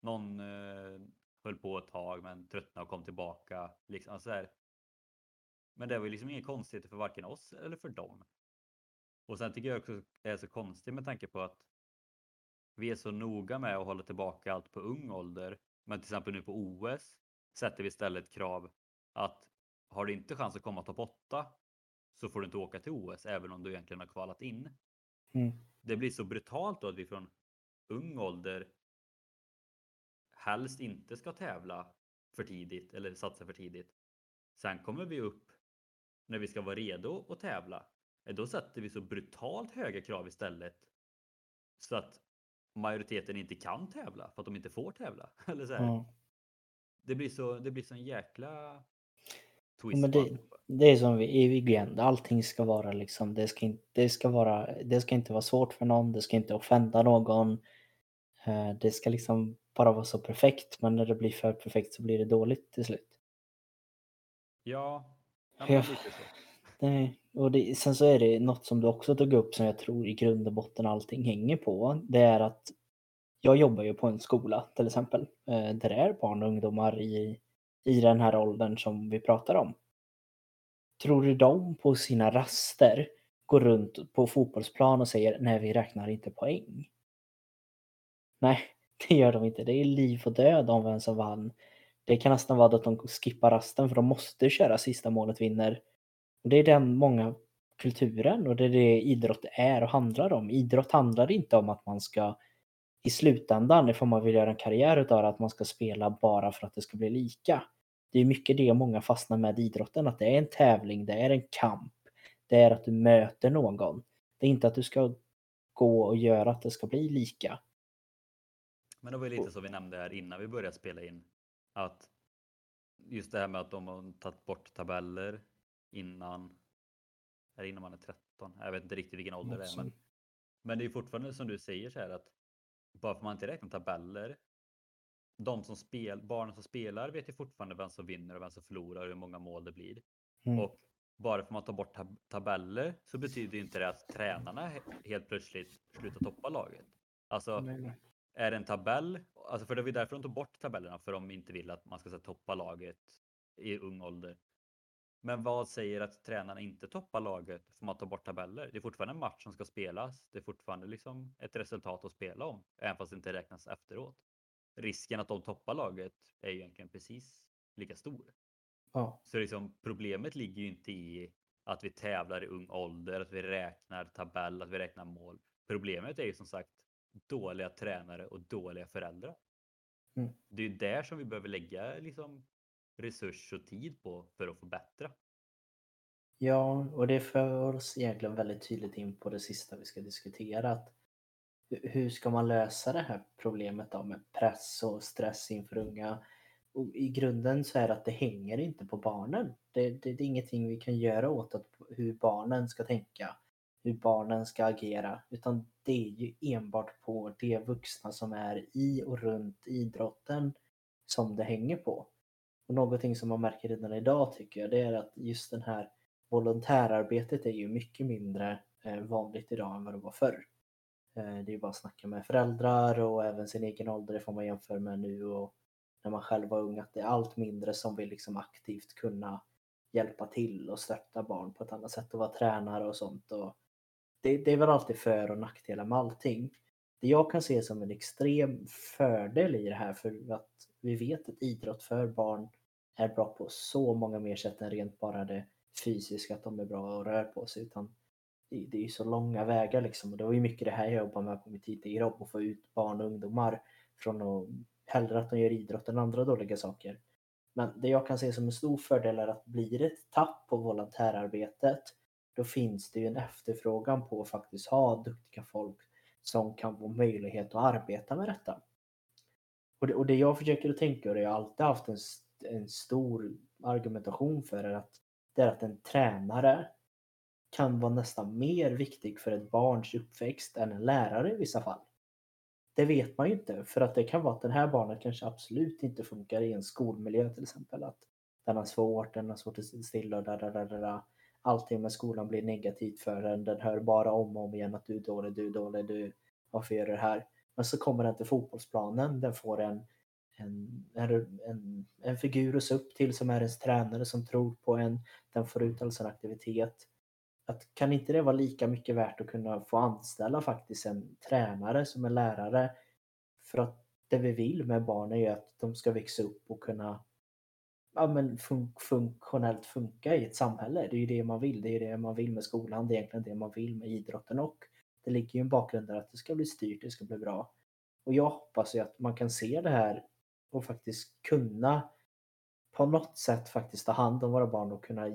Någon eh, höll på ett tag men tröttnade och kom tillbaka. Liksom, alltså här. Men det var ju liksom inget konstigt för varken oss eller för dem. Och sen tycker jag också det är så konstigt med tanke på att vi är så noga med att hålla tillbaka allt på ung ålder. Men till exempel nu på OS sätter vi istället krav att har du inte chans att komma topp 8 så får du inte åka till OS även om du egentligen har kvalat in. Mm. Det blir så brutalt då att vi från ung ålder helst inte ska tävla för tidigt eller satsa för tidigt. Sen kommer vi upp när vi ska vara redo att tävla. Då sätter vi så brutalt höga krav istället. Så att majoriteten inte kan tävla för att de inte får tävla. Eller så mm. Det blir så, det blir så en jäkla twist. Men det, det är som i Vigend, allting ska vara liksom, det ska, inte, det, ska vara, det ska inte vara svårt för någon, det ska inte offenda någon. Eh, det ska liksom bara vara så perfekt, men när det blir för perfekt så blir det dåligt till slut. Ja, ja. Nej, och det, sen så är det något som du också tog upp som jag tror i grund och botten allting hänger på. Det är att jag jobbar ju på en skola till exempel, eh, där det är barn och ungdomar i, i den här åldern som vi pratar om. Tror du de på sina raster går runt på fotbollsplan och säger nej, vi räknar inte poäng? Nej, det gör de inte. Det är liv och död om vem som vann. Det kan nästan vara att de skippar rasten för de måste köra sista målet vinner. Och det är den många kulturen och det är det idrott är och handlar om. Idrott handlar inte om att man ska i slutändan, ifall man vill göra en karriär utav det, att man ska spela bara för att det ska bli lika. Det är mycket det många fastnar med idrotten, att det är en tävling, det är en kamp. Det är att du möter någon. Det är inte att du ska gå och göra att det ska bli lika. Men det var ju lite så vi nämnde här innan vi började spela in. Att just det här med att de har tagit bort tabeller innan, är innan man är 13. Jag vet inte riktigt vilken ålder det är. Men, men det är fortfarande som du säger så här att bara för man inte räknar tabeller. De som spel, barnen som spelar vet ju fortfarande vem som vinner och vem som förlorar och hur många mål det blir. Mm. Och bara för att man tar bort tab tabeller så betyder inte det att tränarna helt plötsligt slutar toppa laget. Alltså nej, nej. Är det en tabell, alltså för det var därför de tog bort tabellerna för de inte vill att man ska toppa laget i ung ålder. Men vad säger att tränarna inte toppar laget för man tar bort tabeller? Det är fortfarande en match som ska spelas. Det är fortfarande liksom ett resultat att spela om, även fast det inte räknas efteråt. Risken att de toppar laget är ju egentligen precis lika stor. Ja. Så liksom, problemet ligger ju inte i att vi tävlar i ung ålder, att vi räknar tabell, att vi räknar mål. Problemet är ju som sagt dåliga tränare och dåliga föräldrar. Mm. Det är där som vi behöver lägga liksom, resurs och tid på för att förbättra. Ja, och det för oss egentligen väldigt tydligt in på det sista vi ska diskutera. Att hur ska man lösa det här problemet då med press och stress inför unga? Och I grunden så är det att det hänger inte på barnen. Det, det, det är ingenting vi kan göra åt att, hur barnen ska tänka, hur barnen ska agera, utan det är ju enbart på de vuxna som är i och runt idrotten som det hänger på. Och någonting som man märker redan idag tycker jag, det är att just den här volontärarbetet är ju mycket mindre eh, vanligt idag än vad det var förr. Eh, det är ju bara att snacka med föräldrar och även sin egen ålder, det får man jämföra med nu och när man själv var ung, att det är allt mindre som vill liksom aktivt kunna hjälpa till och stötta barn på ett annat sätt och vara tränare och sånt. Och det, det är väl alltid för och nackdelar med allting. Det jag kan se som en extrem fördel i det här för att vi vet att idrott för barn är bra på så många mer sätt än rent bara det fysiska, att de är bra och rör på sig. Utan det, är ju så långa vägar liksom. Och det var ju mycket det här jag jobbade med på mitt tidigare jobb, att få ut barn och ungdomar från att hellre att de gör idrott än andra dåliga saker. Men det jag kan se som en stor fördel är att blir det ett tapp på volontärarbetet, då finns det ju en efterfrågan på att faktiskt ha duktiga folk som kan få möjlighet att arbeta med detta. Och det, och det jag försöker att tänka, och det jag alltid haft en en stor argumentation för är att det är att en tränare kan vara nästan mer viktig för ett barns uppväxt än en lärare i vissa fall. Det vet man ju inte för att det kan vara att den här barnet kanske absolut inte funkar i en skolmiljö till exempel. Att den har svårt, den har svårt att sitta stilla och där, där, där, där. Allting med skolan blir negativt för den. Den hör bara om och om igen att du är dålig, du är dålig, du, varför gör du det här? Men så kommer den till fotbollsplanen, den får en en, en, en figur att se upp till som är ens tränare som tror på en. Den får ut all sin aktivitet. Att, kan inte det vara lika mycket värt att kunna få anställa faktiskt en tränare som en lärare? För att det vi vill med barn är ju att de ska växa upp och kunna ja, men fun funktionellt funka i ett samhälle. Det är ju det man vill. Det är det man vill med skolan. Det är egentligen det man vill med idrotten och det ligger ju en bakgrund där att det ska bli styrt, det ska bli bra. Och jag hoppas ju att man kan se det här och faktiskt kunna på något sätt faktiskt ta hand om våra barn och kunna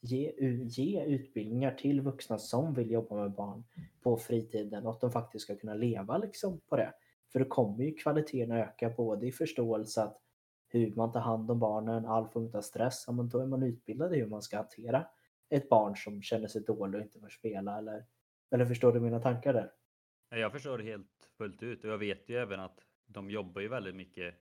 ge, ge utbildningar till vuxna som vill jobba med barn på fritiden och att de faktiskt ska kunna leva liksom på det. För då kommer ju kvaliteten öka både i förståelse att hur man tar hand om barnen, all form av stress, ja, men då är man utbildad i hur man ska hantera ett barn som känner sig dålig och inte får spela eller, eller förstår du mina tankar där? Jag förstår det helt fullt ut och jag vet ju även att de jobbar ju väldigt mycket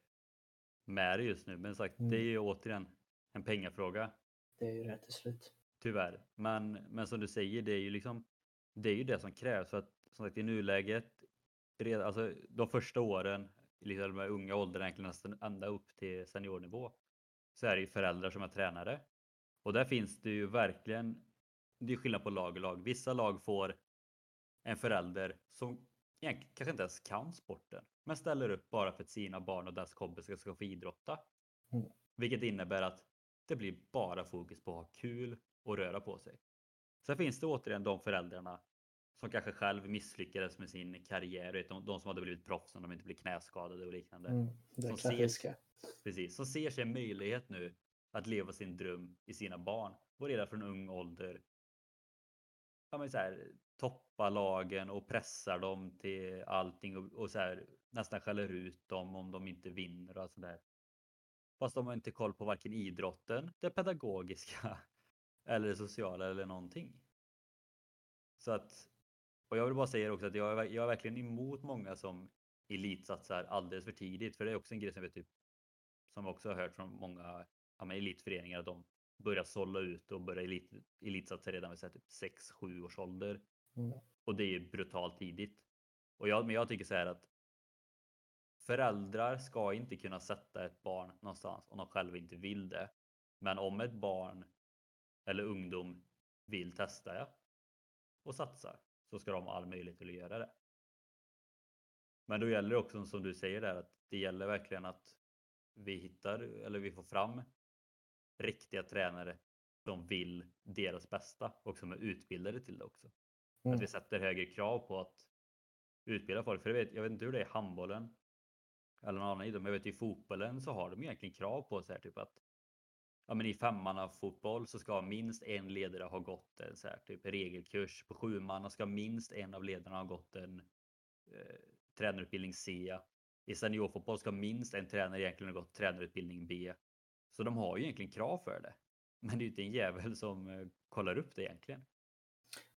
med det just nu. Men sagt, mm. det är ju återigen en pengafråga. Det är ju rätt till slut. Tyvärr. Men, men som du säger, det är ju liksom det är ju det som krävs. För att som sagt i nuläget alltså, de första åren, liksom med unga åldern, egentligen nästan ända upp till seniornivå, så är det ju föräldrar som är tränare. Och där finns det ju verkligen, det är skillnad på lag och lag. Vissa lag får en förälder som egentligen kanske inte ens kan sporten, men ställer upp bara för att sina barn och deras kompisar ska få idrotta. Mm. Vilket innebär att det blir bara fokus på att ha kul och röra på sig. Sen finns det återigen de föräldrarna som kanske själv misslyckades med sin karriär. Vet, de, de som hade blivit proffs om de inte blir knäskadade och liknande. Mm, det Som klassiska. Precis, som ser sig en möjlighet nu att leva sin dröm i sina barn och redan från ung ålder ja, men så här, toppa lagen och pressar dem till allting och, och så här, nästan skäller ut dem om de inte vinner och sådär. Fast de har inte koll på varken idrotten, det pedagogiska eller det sociala eller någonting. Så att, och jag vill bara säga också att jag är, jag är verkligen emot många som elitsatsar alldeles för tidigt. För det är också en grej som vi typ, som också har hört från många ja, men elitföreningar att de börjar sålla ut och börjar elit, elitsatsa redan vid så här typ 6-7 års ålder. Mm. Och det är brutalt tidigt. Och jag, men jag tycker så här att föräldrar ska inte kunna sätta ett barn någonstans om de själva inte vill det. Men om ett barn eller ungdom vill testa det och satsar så ska de ha all möjlighet att göra det. Men då gäller det också som du säger där att det gäller verkligen att vi hittar eller vi får fram riktiga tränare som vill deras bästa och som är utbildade till det också. Mm. Att vi sätter högre krav på att utbilda folk. För jag vet, jag vet inte hur det är i handbollen eller någon annan idrott, men jag vet i fotbollen så har de egentligen krav på sig typ att ja, men i femmanna fotboll så ska minst en ledare ha gått en så här, typ regelkurs. På sjumanna ska minst en av ledarna ha gått en eh, tränarutbildning C. I seniorfotboll ska minst en tränare egentligen ha gått tränarutbildning B. Så de har ju egentligen krav för det. Men det är ju inte en jävel som eh, kollar upp det egentligen.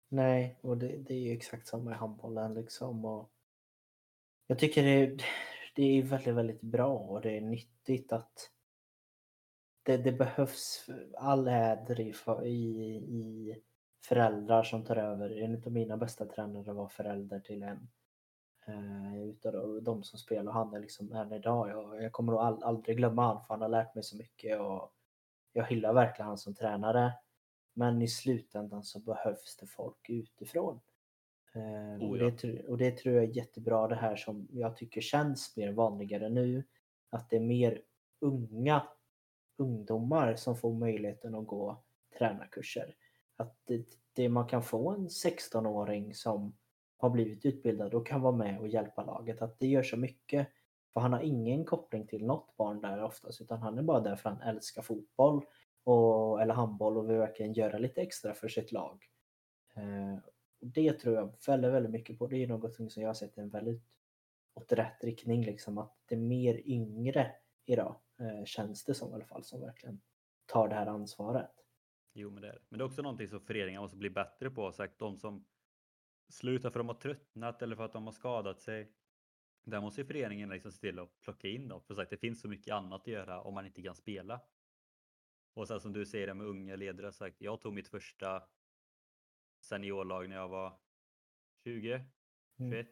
Nej, och det, det är ju exakt samma i handbollen liksom. Och jag tycker det, det är väldigt, väldigt bra och det är nyttigt att det, det behövs all äder i, i, i föräldrar som tar över. En av mina bästa tränare var förälder till en eh, utav de som spelar och han är liksom än idag. Jag, jag kommer nog all, aldrig glömma han för han har lärt mig så mycket och jag hyllar verkligen han som tränare. Men i slutändan så behövs det folk utifrån. Eh, och, Oh ja. det, tr- och det tror jag är jättebra det här som jag tycker känns mer vanligare nu. Att det är mer unga ungdomar som får möjligheten att gå tränarkurser. Att det, det man kan få en 16-åring som har blivit utbildad och kan vara med och hjälpa laget. Att det gör så mycket. För han har ingen koppling till något barn där oftast utan han är bara där för att han älskar fotboll och, eller handboll och vill verkligen göra lite extra för sitt lag. Eh, och det tror jag väldigt, väldigt mycket på. Det är något som jag har sett en väldigt åt rätt riktning liksom att det är mer yngre idag känns det som i alla fall som verkligen tar det här ansvaret. Jo, men det är det. Men det är också någonting som föreningar måste bli bättre på. Sagt, de som slutar för att de har tröttnat eller för att de har skadat sig. Där måste ju föreningen liksom se till att plocka in dem. För sagt, det finns så mycket annat att göra om man inte kan spela. Och sen som du säger det med unga ledare. Sagt, jag tog mitt första seniorlag när jag var 20, 21.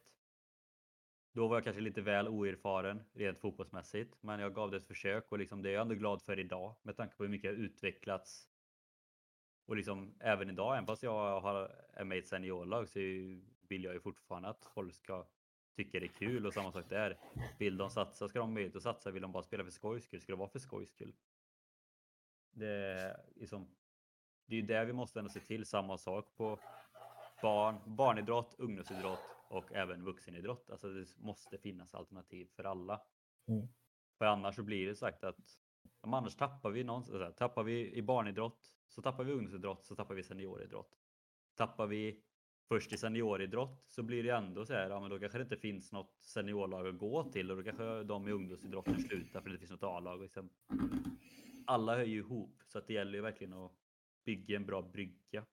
Då var jag kanske lite väl oerfaren rent fotbollsmässigt, men jag gav det ett försök och liksom det är jag ändå glad för idag med tanke på hur mycket jag utvecklats. Och liksom även idag, även fast jag har, är med i ett seniorlag så vill jag ju fortfarande att folk ska tycka det är kul och samma sak där. Vill de satsa ska de ha möjlighet att satsa. Vill de bara spela för skojs skull ska det vara för skojs skull. Det är, liksom, det är ju där vi måste ändå se till samma sak på barn, barnidrott, ungdomsidrott och även vuxenidrott. Alltså det måste finnas alternativ för alla. Mm. För annars så blir det sagt att om annars tappar vi någonstans. Så här, tappar vi i barnidrott så tappar vi ungdomsidrott så tappar vi senioridrott. Tappar vi först i senioridrott så blir det ändå så här, ja men då kanske det inte finns något seniorlag att gå till och då kanske de i ungdomsidrotten slutar för det finns något A-lag. Liksom. Alla hör ju ihop så att det gäller ju verkligen att bygga en bra brygga.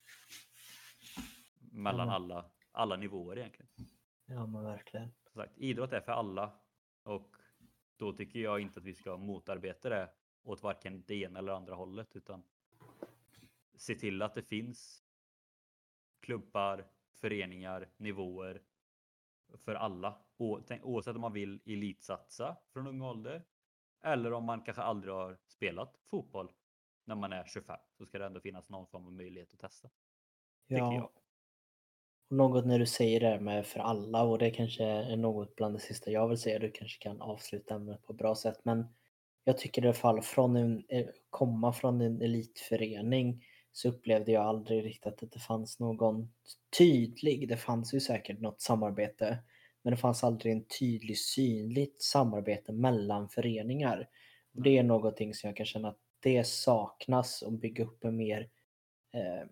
Mellan Mm. alla, alla nivåer egentligen. Ja men verkligen. Som sagt, idrott är för alla och då tycker jag inte att vi ska motarbeta det åt varken det ena eller andra hållet utan se till att det finns klubbar, föreningar, nivåer för alla. Oavsett om man vill elitsatsa från ung ålder eller om man kanske aldrig har spelat fotboll när man är 25 så ska det ändå finnas någon form av möjlighet att testa. Ja. Något när du säger det med för alla och det kanske är något bland det sista jag vill säga. Du kanske kan avsluta ämnet på ett bra sätt men jag tycker i alla fall från en, eh, komma från en elitförening så upplevde jag aldrig riktigt att det fanns någon tydlig, det fanns ju säkert något samarbete, men det fanns aldrig en tydlig synligt samarbete mellan föreningar. Och det är någonting som jag kan känna att det saknas och bygga upp en mer eh,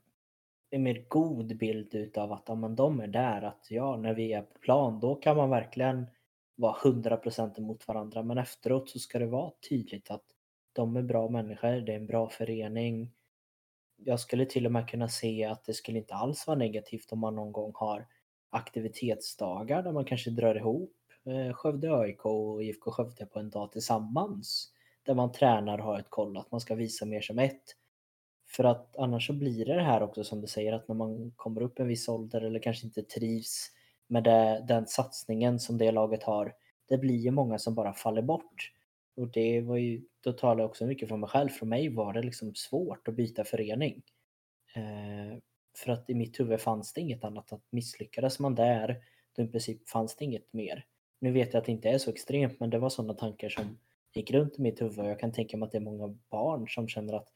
en mer god bild utav att ja, men de är där, att ja, när vi är på plan, då kan man verkligen vara 100% emot varandra. Men efteråt så ska det vara tydligt att de är bra människor, det är en bra förening. Jag skulle till och med kunna se att det skulle inte alls vara negativt om man någon gång har aktivitetsdagar där man kanske drar ihop eh, Skövde AIK och IFK Skövde på en dag tillsammans. Där man tränar och har ett koll, att man ska visa mer som ett. För att annars så blir det det här också som du säger att när man kommer upp en viss ålder eller kanske inte trivs med det, den satsningen som det laget har. Det blir ju många som bara faller bort. Och det var ju, då talar jag också mycket för mig själv. För mig var det liksom svårt att byta förening. Eh, för att i mitt huvud fanns det inget annat. Att misslyckades man där, då i princip fanns det inget mer. Nu vet jag att det inte är så extremt, men det var sådana tankar som gick runt i mitt huvud. Jag kan tänka mig att det är många barn som känner att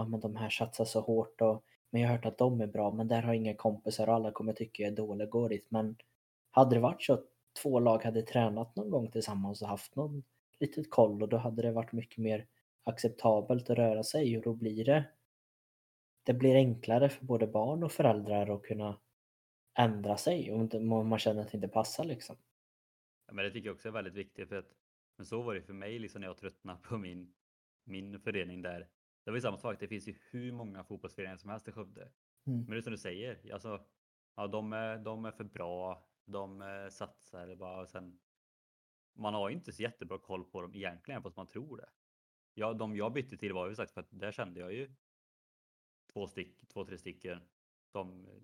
ja, men de här satsar så hårt och men jag har hört att de är bra, men där har inga kompisar och alla kommer tycka jag är dålig, går dit. Men hade det varit så att två lag hade tränat någon gång tillsammans och haft någon litet koll och då hade det varit mycket mer acceptabelt att röra sig och då blir det det blir enklare för både barn och föräldrar att kunna ändra sig om man känner att det inte passar liksom. Ja, men det tycker jag också är väldigt viktigt för att men så var det för mig liksom när jag tröttnade på min, min förening där. Det var ju samma sak, det finns ju hur många fotbollsföreningar som helst i Skövde. Mm. Men det är som du säger, alltså, ja, de, är, de är för bra, de eh, satsar bara och sen man har inte så jättebra koll på dem egentligen fast man tror det. Ja, de jag bytte till var ju sagt för att där kände jag ju två, stick, två tre stycken som eh,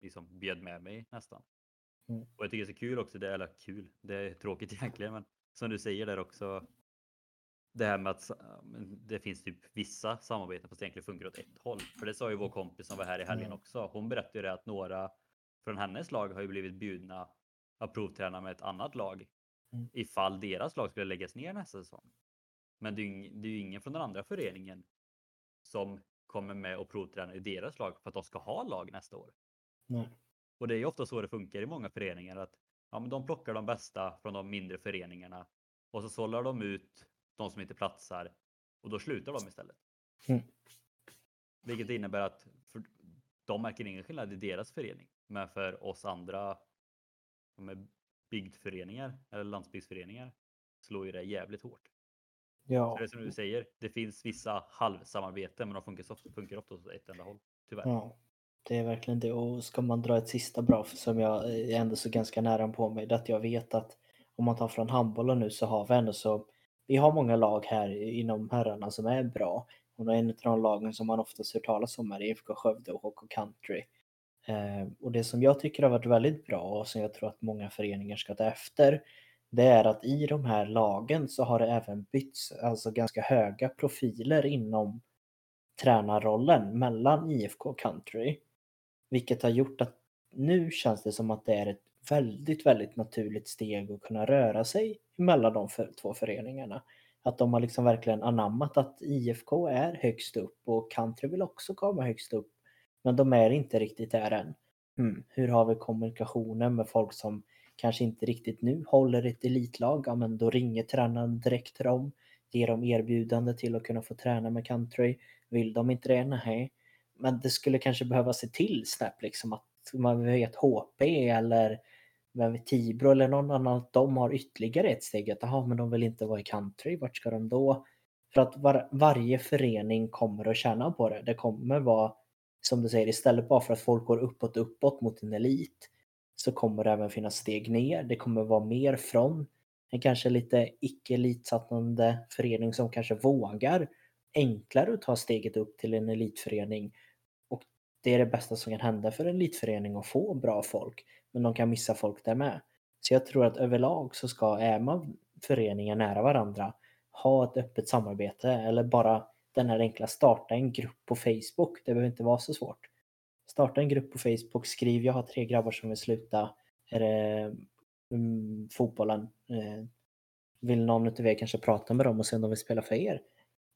liksom bjöd med mig nästan. Mm. Och jag tycker det är så kul också, det, eller kul, det är tråkigt egentligen, men som du säger där också. Det här med att det finns typ vissa samarbeten fast egentligen funkar åt ett håll. För det sa ju vår kompis som var här i helgen mm. också. Hon berättade ju det att några från hennes lag har ju blivit bjudna att provträna med ett annat lag mm. ifall deras lag skulle läggas ner nästa säsong. Men det är, ju, det är ju ingen från den andra föreningen som kommer med och provtränar i deras lag för att de ska ha lag nästa år. Mm. Och det är ju ofta så det funkar i många föreningar att ja, men de plockar de bästa från de mindre föreningarna och så sållar de ut de som inte platsar och då slutar de istället. Mm. Vilket innebär att de märker ingen skillnad i deras förening. Men för oss andra med bygdföreningar eller landsbygdsföreningar slår ju det jävligt hårt. Ja. Så det är som du säger, det finns vissa halvsamarbeten men de funkar, ofta, funkar ofta åt ett enda håll. Tyvärr. Ja, det är verkligen det. Och ska man dra ett sista bra som jag är ändå så ganska nära på mig, det är att jag vet att om man tar från handbollen nu så har vi ändå så vi har många lag här inom herrarna som är bra. Och en av de lagen som man oftast hör talas om är IFK Skövde och HK Country. Eh, och det som jag tycker har varit väldigt bra och som jag tror att många föreningar ska ta efter det är att i de här lagen så har det även bytts alltså ganska höga profiler inom tränarrollen mellan IFK och Country. Vilket har gjort att nu känns det som att det är ett väldigt, väldigt naturligt steg att kunna röra sig mellan de för, två föreningarna. Att de har liksom verkligen anammat att IFK är högst upp och Country vill också komma högst upp. Men de är inte riktigt där än. Hmm, hur har vi kommunikationen med folk som kanske inte riktigt nu håller ett elitlag? Ja, men då ringer tränaren direkt till dem, ger dem erbjudande till att kunna få träna med Country. Vill de inte det? Nej. Men det skulle kanske behöva se till snabbt liksom att man vet HP eller vem Tibro eller någon annan, att de har ytterligare ett steg. Att aha, men de vill inte vara i country, vart ska de då? För att var, varje förening kommer att tjäna på det. Det kommer vara, som du säger, istället bara för att folk går uppåt, uppåt mot en elit, så kommer det även finnas steg ner. Det kommer vara mer från en kanske lite icke-elitsatsande förening som kanske vågar enklare att ta steget upp till en elitförening det är det bästa som kan hända för en elitförening att få bra folk. Men de kan missa folk där med. Så jag tror att överlag så ska, är man föreningar nära varandra, ha ett öppet samarbete eller bara den här enkla starta en grupp på Facebook. Det behöver inte vara så svårt. Starta en grupp på Facebook, skriv jag har tre grabbar som vill sluta. Är det um, fotbollen? Eh, vill någon av er kanske prata med dem och se om de vill spela för er?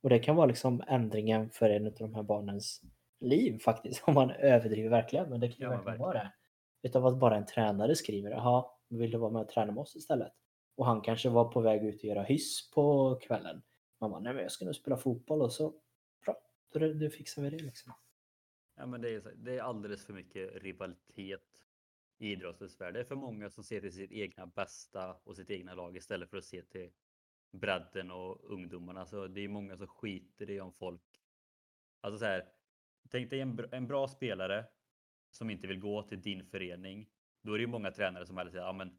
Och det kan vara liksom ändringen för en av de här barnens liv faktiskt, om man överdriver verkligen. Men det kan ju ja, verkligen, verkligen vara det. Utav att bara en tränare skriver, jaha, vill du vara med och träna med oss istället? Och han kanske var på väg ut och göra hyss på kvällen. Man bara, nej men jag ska nu spela fotboll och så, bra, då, då fixar vi det liksom. Ja men det är, det är alldeles för mycket rivalitet i idrottens värld. Det är för många som ser till sitt egna bästa och sitt egna lag istället för att se till bredden och ungdomarna. Så det är många som skiter i om folk... Alltså så här, tänk dig en, en bra spelare som inte vill gå till din förening. Då är det ju många tränare som hellre säger, ja men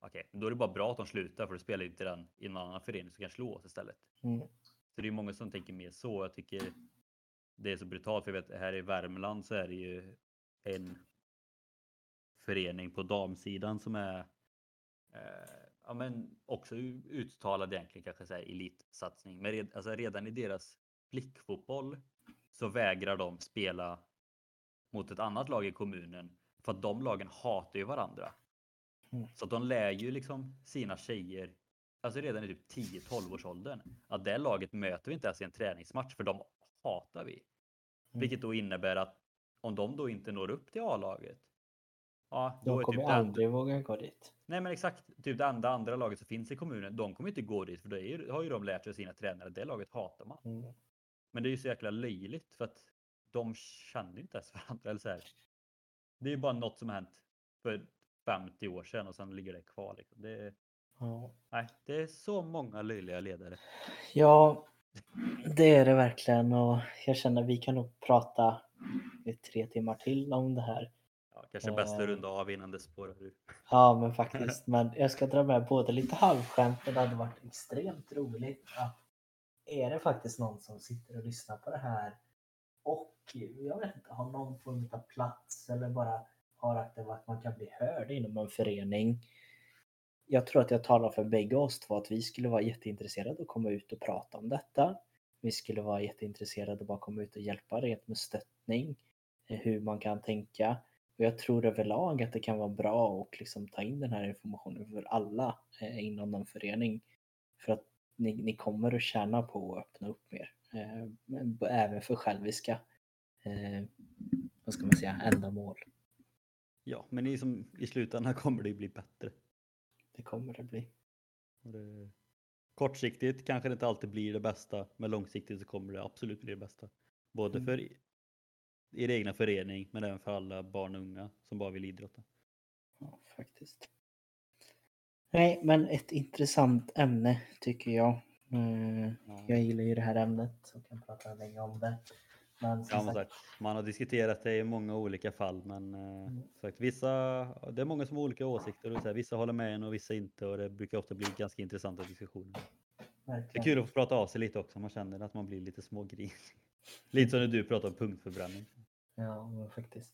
okej, okay, då är det bara bra att de slutar för då spelar inte den i någon annan förening som kan slå oss istället. Mm. Så det är många som tänker mer så. Jag tycker det är så brutalt för jag vet här i Värmland så är det ju en förening på damsidan som är eh, ja, men också uttalad egentligen kanske säga elitsatsning. Men red, alltså redan i deras flickfotboll så vägrar de spela mot ett annat lag i kommunen för att de lagen hatar ju varandra. Mm. Så att de lär ju liksom sina tjejer, alltså redan i typ 10-12 års åldern, att det laget möter vi inte ens i en träningsmatch för de hatar vi. Mm. Vilket då innebär att om de då inte når upp till A-laget. Ja, de kommer typ aldrig den... våga gå dit. Nej men exakt, typ det andra, andra laget som finns i kommunen, de kommer inte gå dit för då är, har ju de lärt sig sina tränare, det laget hatar man. Mm. Men det är ju så jäkla löjligt för att de känner inte ens varandra. Eller så här. Det är ju bara något som har hänt för 50 år sedan och sen ligger det kvar. Liksom. Det, ja. nej, det är så många löjliga ledare. Ja, det är det verkligen och jag känner att vi kan nog prata i tre timmar till om det här. Ja, kanske bäst att eh. runda av innan det spårar ur. Ja, men faktiskt. Men jag ska dra med både lite halvskämt, men det hade varit extremt roligt att är det faktiskt någon som sitter och lyssnar på det här och jag vet inte, har någon form av plats eller bara har att man kan bli hörd inom en förening. Jag tror att jag talar för bägge oss två att vi skulle vara jätteintresserade att komma ut och prata om detta. Vi skulle vara jätteintresserade att bara komma ut och hjälpa rent med stöttning, eh, hur man kan tänka. Och jag tror överlag att det kan vara bra att liksom ta in den här informationen för alla eh, inom en förening. För att ni, ni kommer att tjäna på att öppna upp mer. Eh, även för själviska eh, vad ska man säga, ändamål. Ja, men i, som, i slutändan kommer det bli bättre. Det kommer det bli. Det, kortsiktigt kanske det inte alltid blir det bästa, men långsiktigt så kommer det absolut bli det bästa. Både mm. för er egna förening, men även för alla barn och unga som bara vill idrotta. Ja, faktiskt. Nej, men ett intressant ämne tycker jag. Ja. Jag gillar ju det här ämnet och kan prata länge om det. Men ja, sagt... sagt, man har diskuterat det i många olika fall, men eh, mm. sagt, vissa, det är många som har olika åsikter. Och så här, vissa håller med en och vissa inte och det brukar ofta bli ganska intressanta diskussioner. Verkligen. Det är kul att få prata av sig lite också. Man känner att man blir lite smågrinig. lite som när du pratar om punktförbränning. Ja, faktiskt.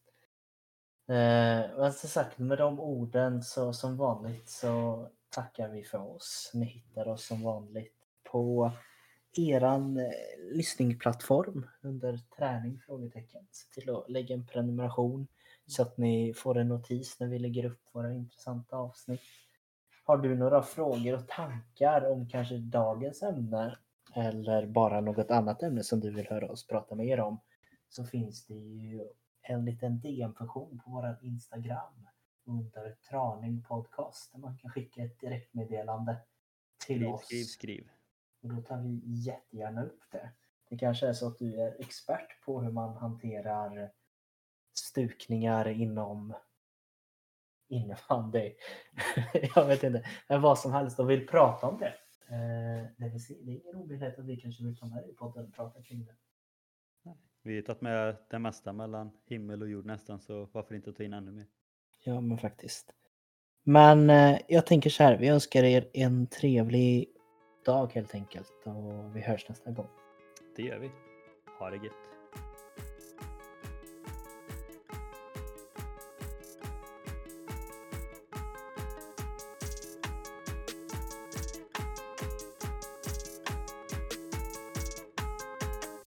Eh, men som sagt, med de orden så som vanligt så tackar vi för oss. Ni hittar oss som vanligt på eran eh, lyssningsplattform under träning? Frågetecken. Se till att lägga en prenumeration så att ni får en notis när vi lägger upp våra intressanta avsnitt. Har du några frågor och tankar om kanske dagens ämne eller bara något annat ämne som du vill höra oss prata mer om så finns det ju en liten DM-funktion på vår Instagram under Traning Podcast där man kan skicka ett direktmeddelande till skriv, oss. Skriv, skriv. Och då tar vi jättegärna upp det. Det kanske är så att du är expert på hur man hanterar stukningar inom innebandy. jag vet inte, men vad som helst och vill prata om det. Eh, det, är ingen omöjlighet att vi kanske vill ta med dig i podden och prata kring det. Vi har tagit med det mesta mellan himmel och jord nästan, så varför inte ta in ännu mer? Ja, men faktiskt. Men eh, jag tänker så här, vi önskar er en trevlig dag helt enkelt och vi hörs nästa gång. Det gör vi. Ha det gött.